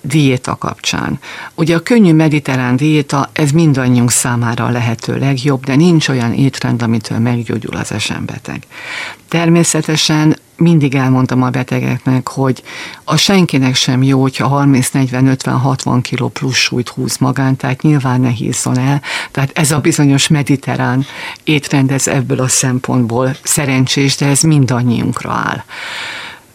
Diéta kapcsán. Ugye a könnyű mediterrán diéta, ez mindannyiunk számára a lehető legjobb, de nincs olyan étrend, amitől meggyógyul az esenbeteg. Természetesen mindig elmondtam a betegeknek, hogy a senkinek sem jó, hogyha 30, 40, 50, 60 kiló plusz súlyt húz magán, tehát nyilván ne hízzon el. Tehát ez a bizonyos mediterrán étrend, ez ebből a szempontból szerencsés, de ez mindannyiunkra áll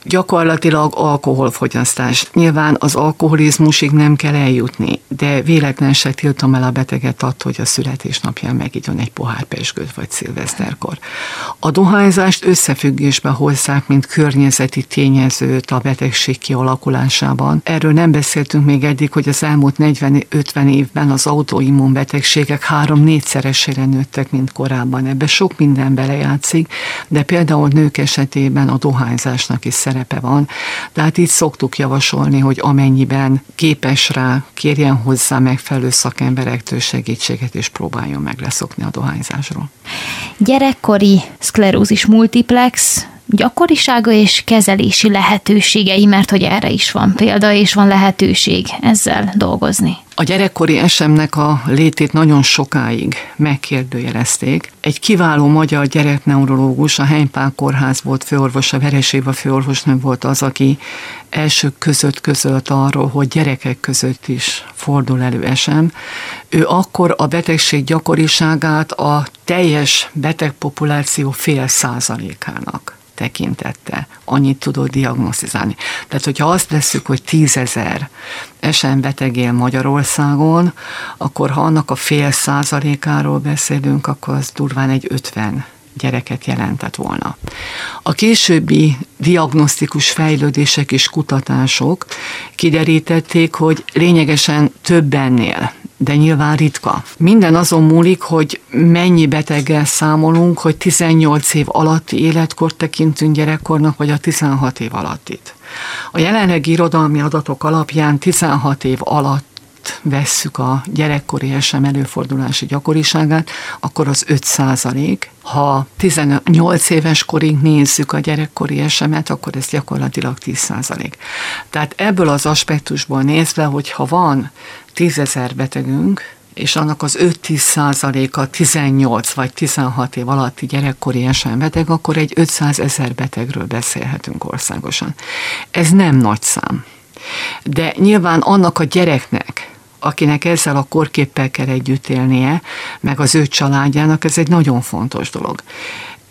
gyakorlatilag alkoholfogyasztás. Nyilván az alkoholizmusig nem kell eljutni, de véletlen se tiltom el a beteget attól, hogy a születésnapján megígyon egy pohár pesgőt vagy szilveszterkor. A dohányzást összefüggésbe hozzák, mint környezeti tényezőt a betegség kialakulásában. Erről nem beszéltünk még eddig, hogy az elmúlt 40-50 évben az autoimmunbetegségek három-négyszeresére nőttek, mint korábban. Ebbe sok minden belejátszik, de például nők esetében a dohányzásnak is szerepe van. Tehát itt szoktuk javasolni, hogy amennyiben képes rá, kérjen hozzá megfelelő szakemberektől segítséget, és próbáljon meg leszokni a dohányzásról. Gyerekkori szklerózis multiplex gyakorisága és kezelési lehetőségei, mert hogy erre is van példa, és van lehetőség ezzel dolgozni. A gyerekkori esemnek a létét nagyon sokáig megkérdőjelezték. Egy kiváló magyar gyerekneurológus, a Heimpál kórház volt főorvos, a Vereséva főorvosnő volt az, aki elsők között közölt arról, hogy gyerekek között is fordul elő esem. Ő akkor a betegség gyakoriságát a teljes betegpopuláció fél százalékának tekintette. Annyit tudott diagnosztizálni. Tehát, hogyha azt veszük, hogy tízezer esen beteg él Magyarországon, akkor ha annak a fél százalékáról beszélünk, akkor az durván egy 50 gyereket jelentett volna. A későbbi diagnosztikus fejlődések és kutatások kiderítették, hogy lényegesen több ennél de nyilván ritka. Minden azon múlik, hogy mennyi beteggel számolunk, hogy 18 év alatti életkort tekintünk gyerekkornak, vagy a 16 év alattit. A jelenlegi irodalmi adatok alapján 16 év alatt vesszük a gyerekkori SM előfordulási gyakoriságát, akkor az 5 százalék. Ha 18 éves korig nézzük a gyerekkori SM-et, akkor ez gyakorlatilag 10 százalék. Tehát ebből az aspektusból nézve, hogyha van 10 ezer betegünk, és annak az 5-10 százaléka 18 vagy 16 év alatti gyerekkori SM beteg, akkor egy 500 ezer betegről beszélhetünk országosan. Ez nem nagy szám. De nyilván annak a gyereknek, akinek ezzel a korképpel kell együtt élnie, meg az ő családjának, ez egy nagyon fontos dolog.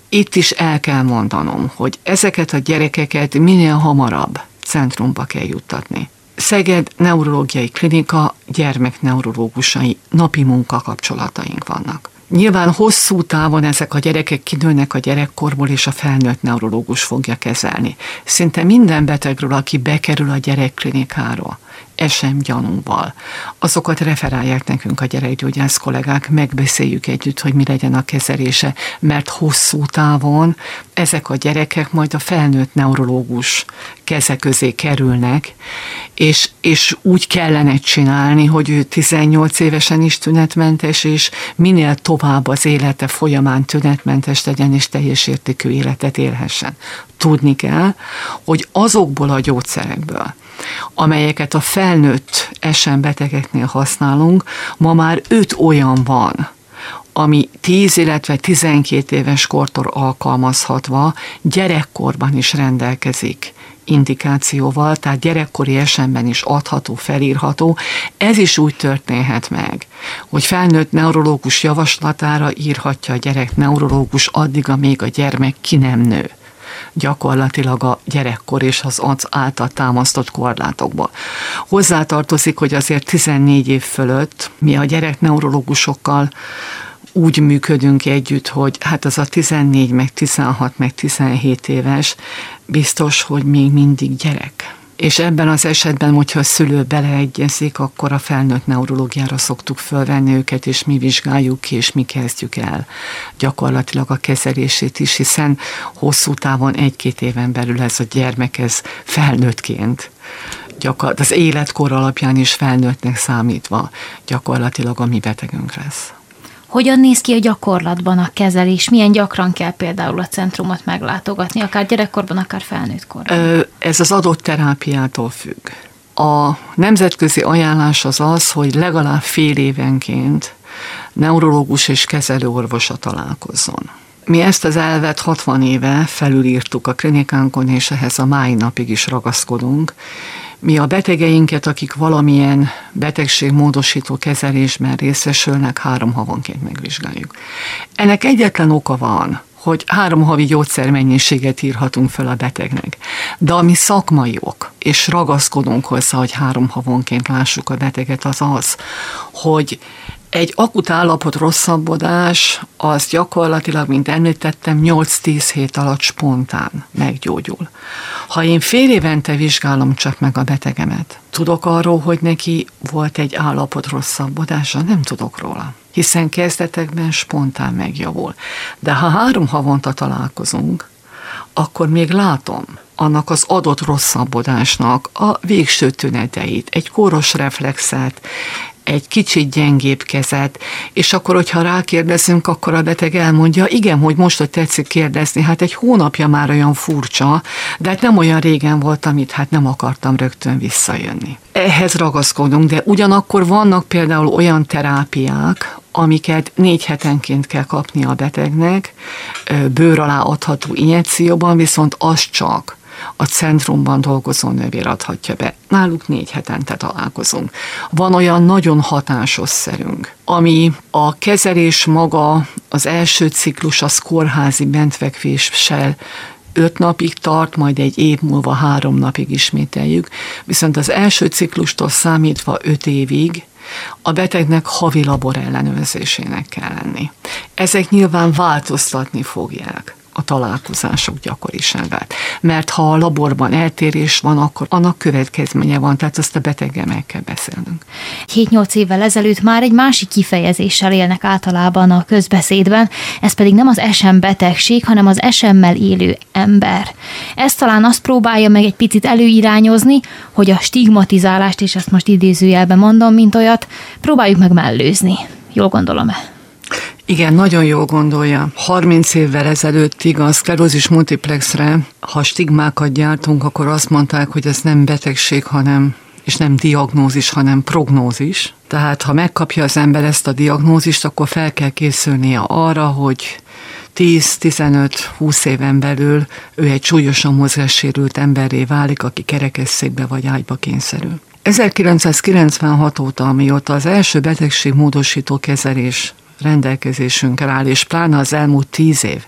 Itt is el kell mondanom, hogy ezeket a gyerekeket minél hamarabb centrumba kell juttatni. Szeged Neurológiai Klinika gyermekneurológusai napi munkakapcsolataink vannak. Nyilván hosszú távon ezek a gyerekek kinőnek a gyerekkorból, és a felnőtt neurológus fogja kezelni. Szinte minden betegről, aki bekerül a gyerekklinikáról, esem gyanúval. Azokat referálják nekünk a gyerekgyógyász kollégák, megbeszéljük együtt, hogy mi legyen a kezelése, mert hosszú távon ezek a gyerekek majd a felnőtt neurológus keze közé kerülnek, és, és úgy kellene csinálni, hogy ő 18 évesen is tünetmentes, és minél tovább az élete folyamán tünetmentes legyen, és teljes értékű életet élhessen. Tudni kell, hogy azokból a gyógyszerekből, amelyeket a felnőtt SM betegeknél használunk, ma már öt olyan van, ami 10, illetve 12 éves kortól alkalmazhatva gyerekkorban is rendelkezik indikációval, tehát gyerekkori esemben is adható, felírható. Ez is úgy történhet meg, hogy felnőtt neurológus javaslatára írhatja a gyerek neurológus addig, amíg a gyermek ki nem nő gyakorlatilag a gyerekkor és az az által támasztott korlátokba. Hozzátartozik, hogy azért 14 év fölött mi a gyerekneurológusokkal úgy működünk együtt, hogy hát az a 14, meg 16, meg 17 éves biztos, hogy még mindig gyerek és ebben az esetben, hogyha a szülő beleegyezik, akkor a felnőtt neurológiára szoktuk fölvenni őket, és mi vizsgáljuk ki, és mi kezdjük el gyakorlatilag a kezelését is, hiszen hosszú távon egy-két éven belül ez a gyermek, ez felnőttként gyakor- az életkor alapján is felnőttnek számítva gyakorlatilag a mi betegünk lesz. Hogyan néz ki a gyakorlatban a kezelés? Milyen gyakran kell például a centrumot meglátogatni, akár gyerekkorban, akár felnőttkorban? Ez az adott terápiától függ. A nemzetközi ajánlás az az, hogy legalább fél évenként neurológus és kezelőorvosa találkozzon. Mi ezt az elvet 60 éve felülírtuk a klinikánkon, és ehhez a mai napig is ragaszkodunk, mi a betegeinket, akik valamilyen betegségmódosító kezelésben részesülnek, három havonként megvizsgáljuk. Ennek egyetlen oka van, hogy három havi gyógyszermennyiséget írhatunk fel a betegnek. De ami szakmai ok, és ragaszkodunk hozzá, hogy három havonként lássuk a beteget, az az, hogy egy akut állapot rosszabbodás az gyakorlatilag, mint említettem, 8-10 hét alatt spontán meggyógyul. Ha én fél évente vizsgálom csak meg a betegemet, tudok arról, hogy neki volt egy állapot rosszabbodása? Nem tudok róla hiszen kezdetekben spontán megjavul. De ha három havonta találkozunk, akkor még látom annak az adott rosszabbodásnak a végső tüneteit, egy kóros reflexet, egy kicsit gyengébb kezet, és akkor, hogyha rákérdezünk, akkor a beteg elmondja, igen, hogy most, hogy tetszik kérdezni, hát egy hónapja már olyan furcsa, de hát nem olyan régen volt, amit hát nem akartam rögtön visszajönni. Ehhez ragaszkodunk, de ugyanakkor vannak például olyan terápiák, amiket négy hetenként kell kapni a betegnek, bőr alá adható injekcióban, viszont az csak a centrumban dolgozó nővér adhatja be. Náluk négy hetente találkozunk. Van olyan nagyon hatásos szerünk, ami a kezelés maga, az első ciklus az kórházi bentvekvéssel öt napig tart, majd egy év múlva három napig ismételjük, viszont az első ciklustól számítva öt évig a betegnek havi labor ellenőrzésének kell lenni. Ezek nyilván változtatni fogják a találkozások gyakoriságát. Mert ha a laborban eltérés van, akkor annak következménye van, tehát azt a beteggel meg kell beszélnünk. 7-8 évvel ezelőtt már egy másik kifejezéssel élnek általában a közbeszédben, ez pedig nem az SM betegség, hanem az SM-mel élő ember. Ez talán azt próbálja meg egy picit előirányozni, hogy a stigmatizálást, és ezt most idézőjelben mondom, mint olyat, próbáljuk meg mellőzni. Jól gondolom-e? Igen, nagyon jól gondolja. 30 évvel ezelőttig a szklerózis multiplexre, ha stigmákat gyártunk, akkor azt mondták, hogy ez nem betegség, hanem és nem diagnózis, hanem prognózis. Tehát ha megkapja az ember ezt a diagnózist, akkor fel kell készülnie arra, hogy 10-15-20 éven belül ő egy súlyosan mozgássérült emberré válik, aki kerekesszékbe vagy ágyba kényszerül. 1996 óta, amióta az első betegségmódosító kezelés rendelkezésünkre áll, és pláne az elmúlt tíz év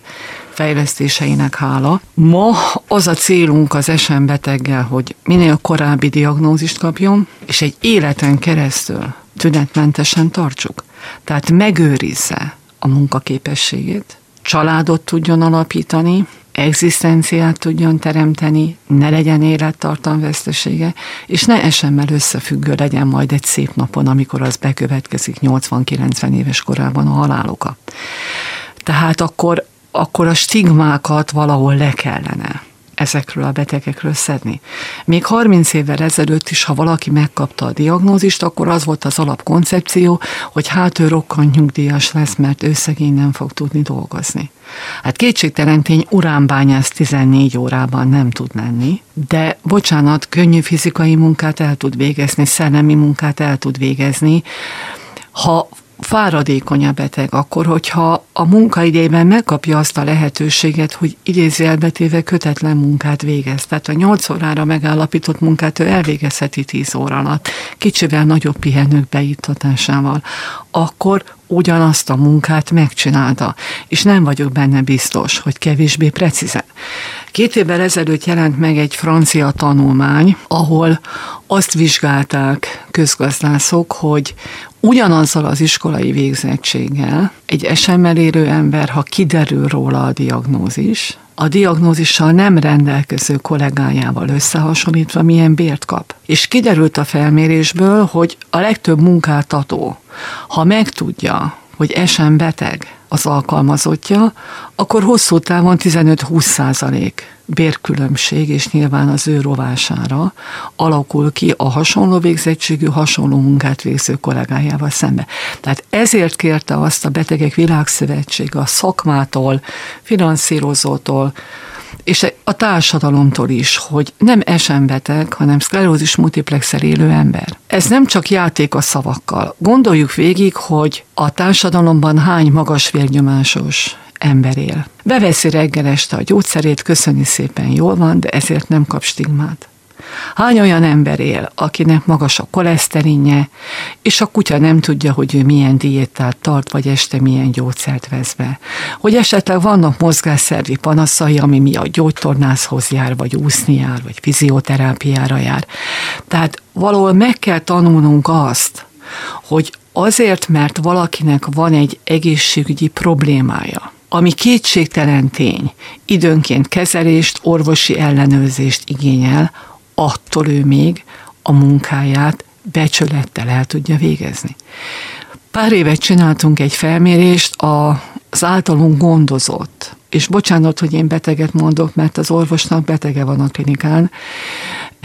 fejlesztéseinek hála. Ma az a célunk az SM beteggel, hogy minél korábbi diagnózist kapjon, és egy életen keresztül tünetmentesen tartsuk. Tehát megőrizze a munkaképességét, családot tudjon alapítani, egzisztenciát tudjon teremteni, ne legyen élettartam vesztesége, és ne esemmel összefüggő legyen majd egy szép napon, amikor az bekövetkezik 80-90 éves korában a haláloka. Tehát akkor, akkor a stigmákat valahol le kellene ezekről a betegekről szedni. Még 30 évvel ezelőtt is, ha valaki megkapta a diagnózist, akkor az volt az alapkoncepció, hogy hát ő rokkant nyugdíjas lesz, mert ő szegény nem fog tudni dolgozni. Hát kétségtelen tény, uránbányász 14 órában nem tud lenni, de bocsánat, könnyű fizikai munkát el tud végezni, szellemi munkát el tud végezni, ha fáradékony a beteg, akkor, hogyha a munkaidejében megkapja azt a lehetőséget, hogy idézőjelbetéve kötetlen munkát végez. Tehát a 8 órára megállapított munkát ő elvégezheti 10 óra alatt, kicsivel nagyobb pihenők beittatásával, akkor ugyanazt a munkát megcsinálta, és nem vagyok benne biztos, hogy kevésbé precízen. Két évvel ezelőtt jelent meg egy francia tanulmány, ahol azt vizsgálták közgazdászok, hogy ugyanazzal az iskolai végzettséggel egy esemmel érő ember, ha kiderül róla a diagnózis, a diagnózissal nem rendelkező kollégájával összehasonlítva milyen bért kap. És kiderült a felmérésből, hogy a legtöbb munkáltató, ha megtudja, hogy esen beteg az alkalmazottja, akkor hosszú távon 15-20 százalék bérkülönbség, és nyilván az ő rovására alakul ki a hasonló végzettségű, hasonló munkát végző kollégájával szembe. Tehát ezért kérte azt a Betegek Világszövetség a szakmától, finanszírozótól, és a társadalomtól is, hogy nem beteg, hanem szklerózis multiplexel élő ember. Ez nem csak játék a szavakkal. Gondoljuk végig, hogy a társadalomban hány magas vérnyomásos ember él. Beveszi reggel este a gyógyszerét, köszöni szépen, jól van, de ezért nem kap stigmát. Hány olyan ember él, akinek magas a koleszterinje, és a kutya nem tudja, hogy ő milyen diétát tart, vagy este milyen gyógyszert vesz be. Hogy esetleg vannak mozgásszervi panaszai, ami miatt gyógytornászhoz jár, vagy úszni jár, vagy fizioterápiára jár. Tehát valahol meg kell tanulnunk azt, hogy azért, mert valakinek van egy egészségügyi problémája, ami kétségtelen tény, időnként kezelést, orvosi ellenőrzést igényel, attól ő még a munkáját becsülettel el tudja végezni. Pár évet csináltunk egy felmérést az általunk gondozott, és bocsánat, hogy én beteget mondok, mert az orvosnak betege van a klinikán,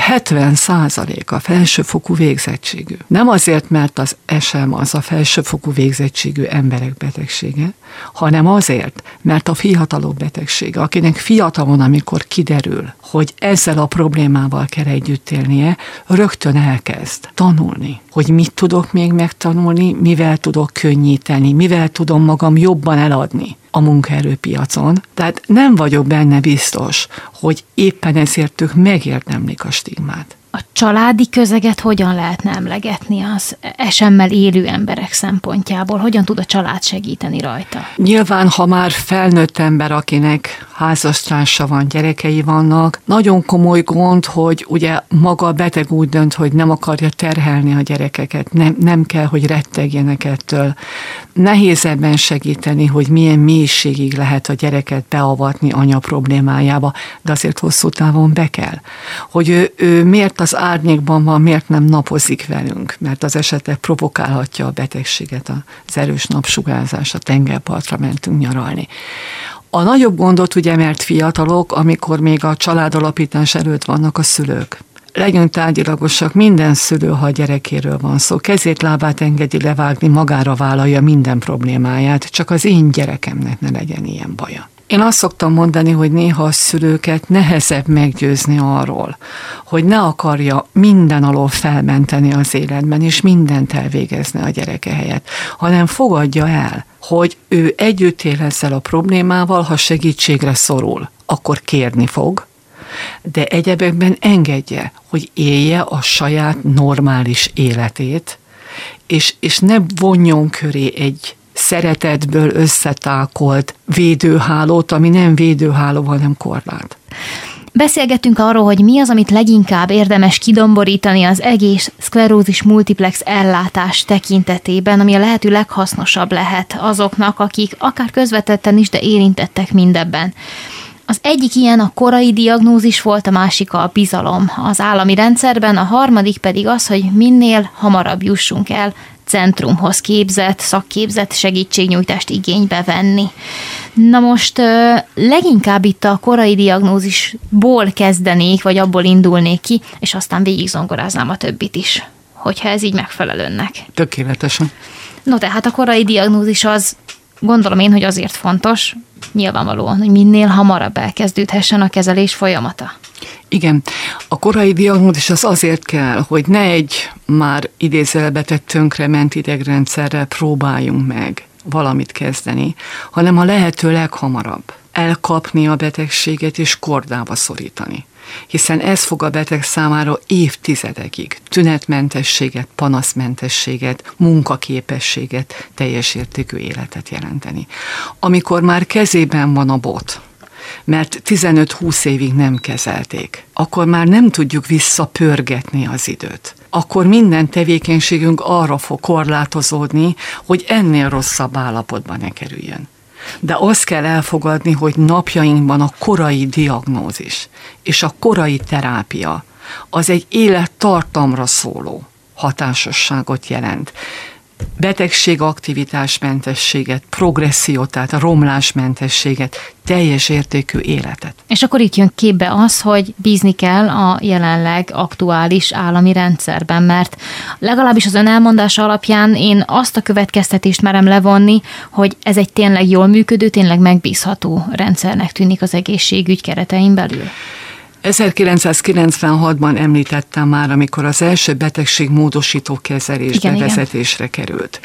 70 százalék a felsőfokú végzettségű. Nem azért, mert az SM az a felsőfokú végzettségű emberek betegsége, hanem azért, mert a fiatalok betegsége, akinek fiatalon, amikor kiderül, hogy ezzel a problémával kell együtt élnie, rögtön elkezd tanulni, hogy mit tudok még megtanulni, mivel tudok könnyíteni, mivel tudom magam jobban eladni a munkaerőpiacon. Tehát nem vagyok benne biztos, hogy éppen ezért ők megérdemlik a stigmát. A családi közeget hogyan lehetne emlegetni az esemmel élő emberek szempontjából? Hogyan tud a család segíteni rajta? Nyilván, ha már felnőtt ember, akinek házastársa van, gyerekei vannak, nagyon komoly gond, hogy ugye maga a beteg úgy dönt, hogy nem akarja terhelni a gyerekeket, nem, nem kell, hogy rettegjenek ettől. Nehéz ebben segíteni, hogy milyen mélységig lehet a gyereket beavatni anya problémájába, de azért hosszú távon be kell. Hogy ő, ő miért az árnyékban van, miért nem napozik velünk, mert az esetleg provokálhatja a betegséget, az erős napsugárzás, a tengerpartra mentünk nyaralni. A nagyobb gondot ugye, mert fiatalok, amikor még a családalapítás előtt vannak a szülők legyünk tárgyilagosak, minden szülő, ha a gyerekéről van szó, kezét, lábát engedi levágni, magára vállalja minden problémáját, csak az én gyerekemnek ne legyen ilyen baja. Én azt szoktam mondani, hogy néha a szülőket nehezebb meggyőzni arról, hogy ne akarja minden alól felmenteni az életben, és mindent elvégezni a gyereke helyett, hanem fogadja el, hogy ő együtt él ezzel a problémával, ha segítségre szorul, akkor kérni fog, de egyebekben engedje, hogy élje a saját normális életét, és, és ne vonjon köré egy szeretetből összetákolt védőhálót, ami nem védőháló, hanem korlát. Beszélgettünk arról, hogy mi az, amit leginkább érdemes kidomborítani az egész szklerózis multiplex ellátás tekintetében, ami a lehető leghasznosabb lehet azoknak, akik akár közvetetten is, de érintettek mindebben. Az egyik ilyen a korai diagnózis volt, a másik a bizalom az állami rendszerben, a harmadik pedig az, hogy minél hamarabb jussunk el centrumhoz képzett, szakképzett segítségnyújtást igénybe venni. Na most leginkább itt a korai diagnózisból kezdenék, vagy abból indulnék ki, és aztán végig zongoráznám a többit is, hogyha ez így megfelel önnek. Tökéletesen. No, tehát a korai diagnózis az gondolom én, hogy azért fontos, nyilvánvalóan, hogy minél hamarabb elkezdődhessen a kezelés folyamata. Igen, a korai diagnózis az azért kell, hogy ne egy már idézelbetett tönkre ment idegrendszerrel próbáljunk meg valamit kezdeni, hanem a lehető leghamarabb elkapni a betegséget és kordába szorítani hiszen ez fog a beteg számára évtizedekig tünetmentességet, panaszmentességet, munkaképességet, teljes értékű életet jelenteni. Amikor már kezében van a bot, mert 15-20 évig nem kezelték, akkor már nem tudjuk visszapörgetni az időt. Akkor minden tevékenységünk arra fog korlátozódni, hogy ennél rosszabb állapotba ne kerüljön. De azt kell elfogadni, hogy napjainkban a korai diagnózis és a korai terápia az egy élettartamra szóló hatásosságot jelent betegség aktivitásmentességet, progressziót, tehát a romlásmentességet, teljes értékű életet. És akkor itt jön képbe az, hogy bízni kell a jelenleg aktuális állami rendszerben, mert legalábbis az ön elmondása alapján én azt a következtetést merem levonni, hogy ez egy tényleg jól működő, tényleg megbízható rendszernek tűnik az egészségügy keretein belül. 1996-ban említettem már, amikor az első betegség módosító kezelés igen, bevezetésre igen. került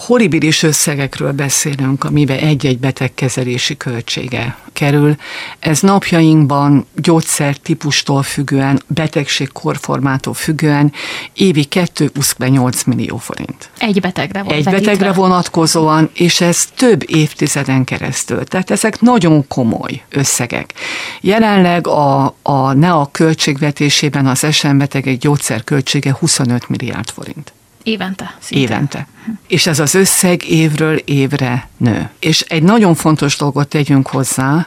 horribilis összegekről beszélünk, amiben egy-egy betegkezelési költsége kerül. Ez napjainkban gyógyszer típustól függően, betegség korformától függően évi 2,8 millió forint. Egy betegre Egy betegre vonatkozóan, és ez több évtizeden keresztül. Tehát ezek nagyon komoly összegek. Jelenleg a, a NEA költségvetésében az SM betegek gyógyszerköltsége 25 milliárd forint. Évente. Szinte. Évente. És ez az összeg évről évre nő. És egy nagyon fontos dolgot tegyünk hozzá,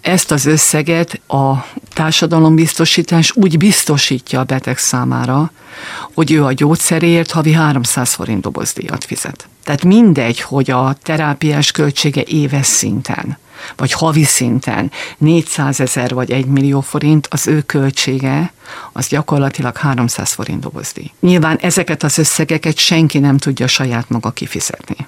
ezt az összeget a társadalombiztosítás úgy biztosítja a beteg számára, hogy ő a gyógyszerért havi 300 forint dobozdíjat fizet. Tehát mindegy, hogy a terápiás költsége éves szinten vagy havi szinten 400 ezer vagy 1 millió forint, az ő költsége az gyakorlatilag 300 forint dobozdi. Nyilván ezeket az összegeket senki nem tudja saját maga kifizetni.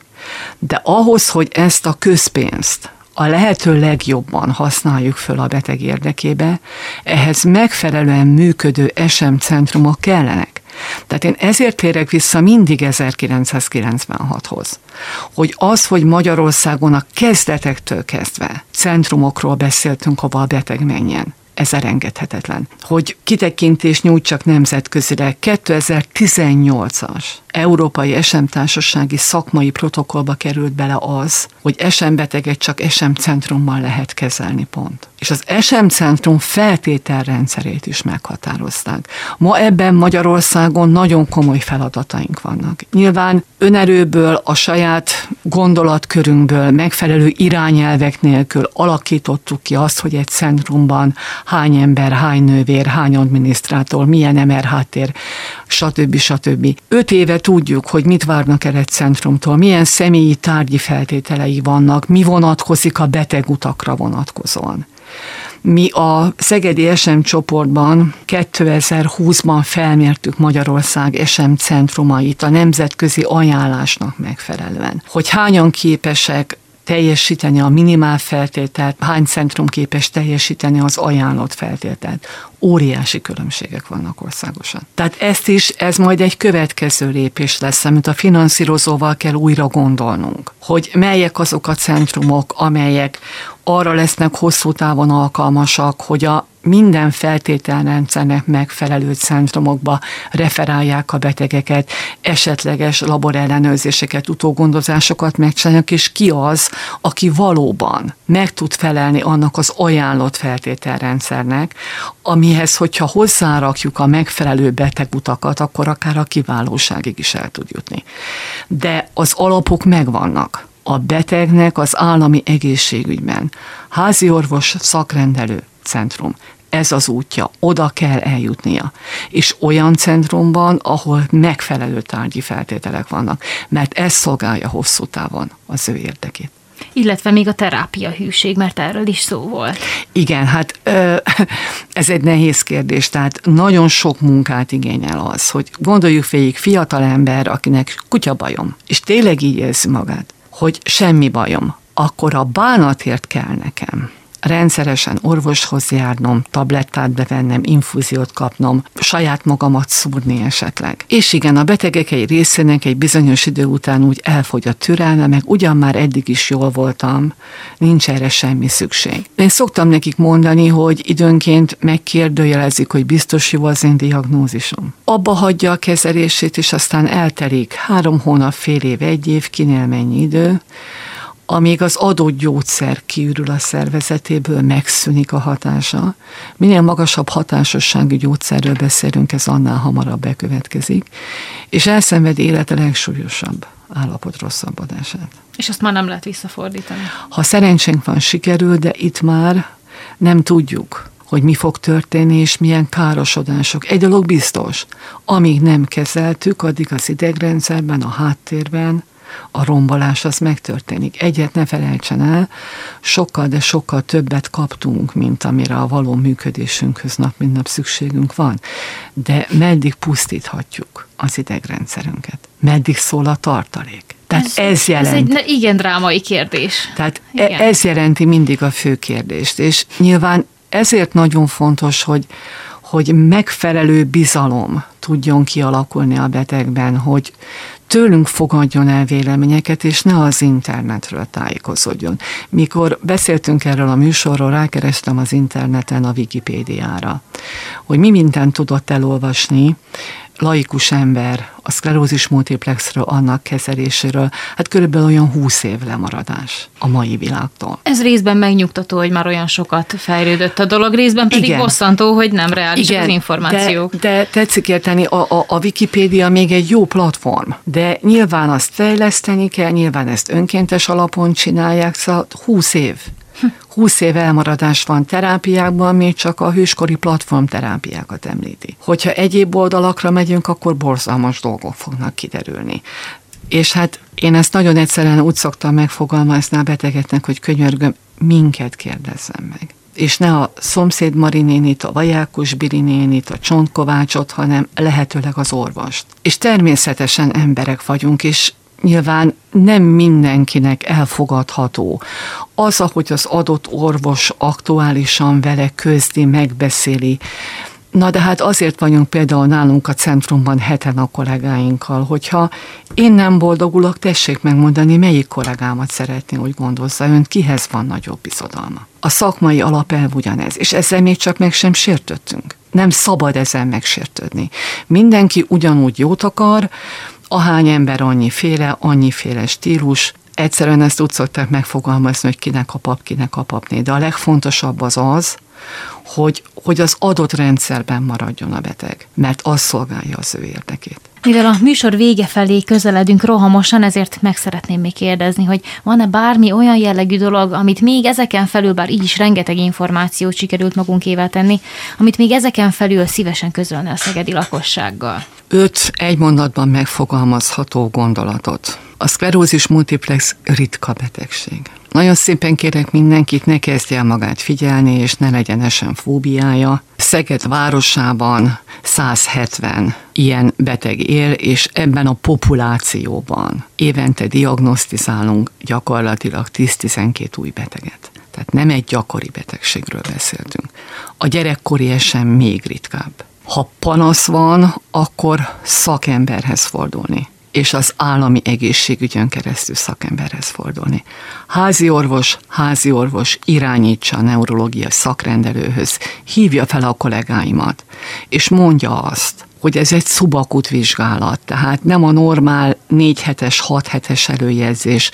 De ahhoz, hogy ezt a közpénzt a lehető legjobban használjuk föl a beteg érdekébe, ehhez megfelelően működő SM centrumok kellenek. Tehát én ezért térek vissza mindig 1996-hoz, hogy az, hogy Magyarországon a kezdetektől kezdve centrumokról beszéltünk, hova a beteg menjen, ez elengedhetetlen. Hogy kitekintés nyújtsak nemzetközire, 2018-as Európai SM Társasági szakmai protokollba került bele az, hogy SM beteget csak SM centrummal lehet kezelni pont. És az SM centrum feltételrendszerét is meghatározták. Ma ebben Magyarországon nagyon komoly feladataink vannak. Nyilván önerőből, a saját gondolatkörünkből, megfelelő irányelvek nélkül alakítottuk ki azt, hogy egy centrumban hány ember, hány nővér, hány adminisztrátor, milyen MR háttér, stb. stb. Öt éve tudjuk, hogy mit várnak el egy centrumtól, milyen személyi tárgyi feltételei vannak, mi vonatkozik a betegutakra vonatkozóan. Mi a Szegedi SM csoportban 2020-ban felmértük Magyarország SM centrumait a nemzetközi ajánlásnak megfelelően. Hogy hányan képesek teljesíteni a minimál feltételt, hány centrum képes teljesíteni az ajánlott feltételt. Óriási különbségek vannak országosan. Tehát ezt is, ez majd egy következő lépés lesz, amit a finanszírozóval kell újra gondolnunk, hogy melyek azok a centrumok, amelyek arra lesznek hosszú távon alkalmasak, hogy a minden feltételrendszernek megfelelő centrumokba referálják a betegeket, esetleges laborellenőrzéseket, utógondozásokat megcsinálják, és ki az, aki valóban meg tud felelni annak az ajánlott feltételrendszernek, amihez, hogyha hozzárakjuk a megfelelő betegutakat, akkor akár a kiválóságig is el tud jutni. De az alapok megvannak a betegnek az állami egészségügyben. Házi orvos, szakrendelő, centrum. Ez az útja, oda kell eljutnia. És olyan centrumban, ahol megfelelő tárgyi feltételek vannak, mert ez szolgálja hosszú távon az ő érdekét. Illetve még a terápia hűség, mert erről is szó volt. Igen, hát *laughs* ez egy nehéz kérdés, tehát nagyon sok munkát igényel az, hogy gondoljuk végig fiatal ember, akinek kutya bajom, és tényleg így érzi magát, hogy semmi bajom, akkor a bánatért kell nekem rendszeresen orvoshoz járnom, tablettát bevennem, infúziót kapnom, saját magamat szúrni esetleg. És igen, a betegek egy részének egy bizonyos idő után úgy elfogy a türelme, meg ugyan már eddig is jól voltam, nincs erre semmi szükség. Én szoktam nekik mondani, hogy időnként megkérdőjelezik, hogy biztos jó az én diagnózisom. Abba hagyja a kezelését, és aztán eltelik három hónap, fél év, egy év, kinél mennyi idő, amíg az adott gyógyszer kiürül a szervezetéből, megszűnik a hatása. Minél magasabb hatásosságú gyógyszerről beszélünk, ez annál hamarabb bekövetkezik, és elszenved élete legsúlyosabb állapot rosszabbodását. És azt már nem lehet visszafordítani. Ha szerencsénk van, sikerül, de itt már nem tudjuk, hogy mi fog történni, és milyen károsodások. Egy dolog biztos, amíg nem kezeltük, addig az idegrendszerben, a háttérben a rombolás az megtörténik. Egyet ne felejtsen el, sokkal, de sokkal többet kaptunk, mint amire a való működésünkhöz nap mint nap szükségünk van. De meddig pusztíthatjuk az idegrendszerünket? Meddig szól a tartalék? Tehát ez, ez jelent. Ez egy igen drámai kérdés. Tehát e- igen. ez jelenti mindig a fő kérdést, és nyilván ezért nagyon fontos, hogy, hogy megfelelő bizalom tudjon kialakulni a betegben, hogy tőlünk fogadjon el véleményeket, és ne az internetről tájékozódjon. Mikor beszéltünk erről a műsorról, rákerestem az interneten a Wikipédiára, hogy mi mindent tudott elolvasni, laikus ember a szklerózis multiplexről, annak kezeléséről, hát körülbelül olyan húsz év lemaradás a mai világtól. Ez részben megnyugtató, hogy már olyan sokat fejlődött a dolog, részben pedig Igen. bosszantó, hogy nem reális Igen, az információk. De, de tetszik érteni, a, a, a Wikipédia még egy jó platform, de nyilván azt fejleszteni kell, nyilván ezt önkéntes alapon csinálják, szóval húsz év 20 év elmaradás van terápiákban, még csak a hőskori platform terápiákat említi. Hogyha egyéb oldalakra megyünk, akkor borzalmas dolgok fognak kiderülni. És hát én ezt nagyon egyszerűen úgy szoktam megfogalmazni a betegeknek, hogy könyörgöm, minket kérdezzem meg és ne a szomszéd Marinénit, a Vajákos Birinénit, a Csontkovácsot, hanem lehetőleg az orvost. És természetesen emberek vagyunk, és nyilván nem mindenkinek elfogadható. Az, ahogy az adott orvos aktuálisan vele közdi, megbeszéli, Na de hát azért vagyunk például nálunk a centrumban heten a kollégáinkkal, hogyha én nem boldogulok, tessék megmondani, melyik kollégámat szeretné, hogy gondozza önt, kihez van nagyobb bizodalma. A szakmai alapelv ugyanez, és ezzel még csak meg sem sértöttünk. Nem szabad ezzel megsértődni. Mindenki ugyanúgy jót akar, ahány ember annyiféle, annyiféle stílus, egyszerűen ezt úgy szokták megfogalmazni, hogy kinek a pap, kinek a papné. De a legfontosabb az az, hogy, hogy az adott rendszerben maradjon a beteg, mert az szolgálja az ő érdekét. Mivel a műsor vége felé közeledünk rohamosan, ezért meg szeretném még kérdezni, hogy van-e bármi olyan jellegű dolog, amit még ezeken felül, bár így is rengeteg információt sikerült magunkével tenni, amit még ezeken felül szívesen közölne a szegedi lakossággal? Öt egy mondatban megfogalmazható gondolatot. A szklerózis multiplex ritka betegség. Nagyon szépen kérek mindenkit, ne kezdje el magát figyelni, és ne legyen esen fóbiája. Szeged városában 170 ilyen beteg él, és ebben a populációban évente diagnosztizálunk gyakorlatilag 10-12 új beteget. Tehát nem egy gyakori betegségről beszéltünk. A gyerekkori esen még ritkább. Ha panasz van, akkor szakemberhez fordulni és az állami egészségügyön keresztül szakemberhez fordulni. Házi orvos, házi orvos irányítsa a neurológia szakrendelőhöz, hívja fel a kollégáimat, és mondja azt, hogy ez egy szubakut vizsgálat, tehát nem a normál négy hetes, hat hetes előjelzés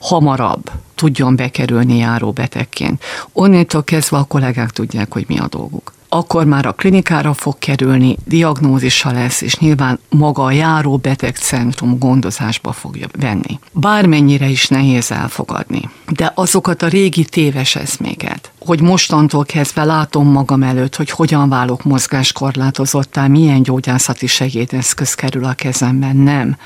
hamarabb tudjon bekerülni járó betegként. Onnantól kezdve a kollégák tudják, hogy mi a dolguk akkor már a klinikára fog kerülni, diagnózisa lesz, és nyilván maga a járó betegcentrum gondozásba fogja venni. Bármennyire is nehéz elfogadni, de azokat a régi téves eszméket, hogy mostantól kezdve látom magam előtt, hogy hogyan válok mozgáskorlátozottá, milyen gyógyászati segédeszköz kerül a kezemben, nem.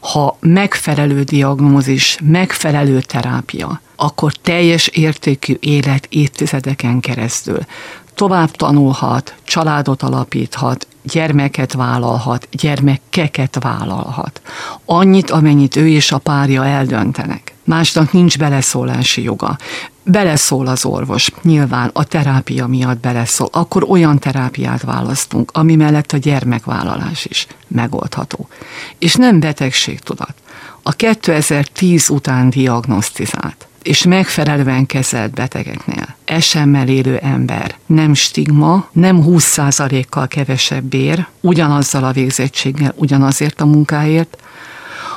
Ha megfelelő diagnózis, megfelelő terápia, akkor teljes értékű élet évtizedeken keresztül tovább tanulhat, családot alapíthat, gyermeket vállalhat, gyermekeket vállalhat. Annyit, amennyit ő és a párja eldöntenek. Másnak nincs beleszólási joga. Beleszól az orvos, nyilván a terápia miatt beleszól, akkor olyan terápiát választunk, ami mellett a gyermekvállalás is megoldható. És nem betegségtudat. A 2010 után diagnosztizált és megfelelően kezelt betegeknél. Esemmel élő ember. Nem stigma, nem 20%-kal kevesebb bér, ugyanazzal a végzettséggel, ugyanazért a munkáért,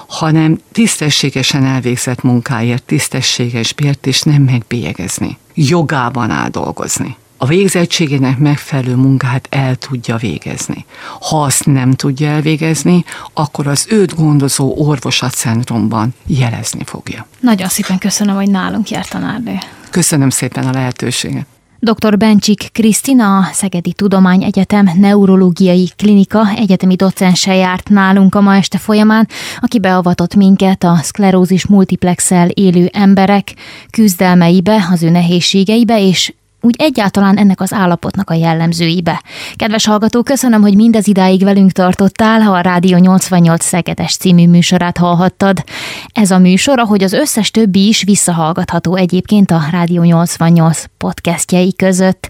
hanem tisztességesen elvégzett munkáért tisztességes bért, és nem megbélyegezni. Jogában áll dolgozni a végzettségének megfelelő munkát el tudja végezni. Ha azt nem tudja elvégezni, akkor az őt gondozó orvos a centrumban jelezni fogja. Nagyon szépen köszönöm, hogy nálunk járt tanárnő. Köszönöm szépen a lehetőséget. Dr. Bencsik Krisztina, a Szegedi Tudományegyetem neurológiai klinika egyetemi docense járt nálunk a ma este folyamán, aki beavatott minket a szklerózis multiplexel élő emberek küzdelmeibe, az ő nehézségeibe, és úgy egyáltalán ennek az állapotnak a jellemzőibe. Kedves hallgató, köszönöm, hogy mindez idáig velünk tartottál, ha a Rádió 88 Szegedes című műsorát hallhattad. Ez a műsor, ahogy az összes többi is visszahallgatható egyébként a Rádió 88 podcastjei között.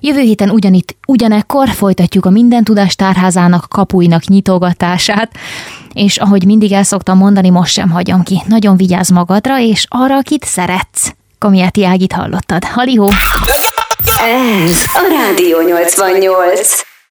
Jövő héten ugyanitt, ugyanekkor folytatjuk a Minden Tudás Tárházának kapuinak nyitogatását, és ahogy mindig el szoktam mondani, most sem hagyom ki. Nagyon vigyázz magadra, és arra, akit szeretsz. Kamiáti Ágit hallottad. Halihó! Ez a Rádió 88.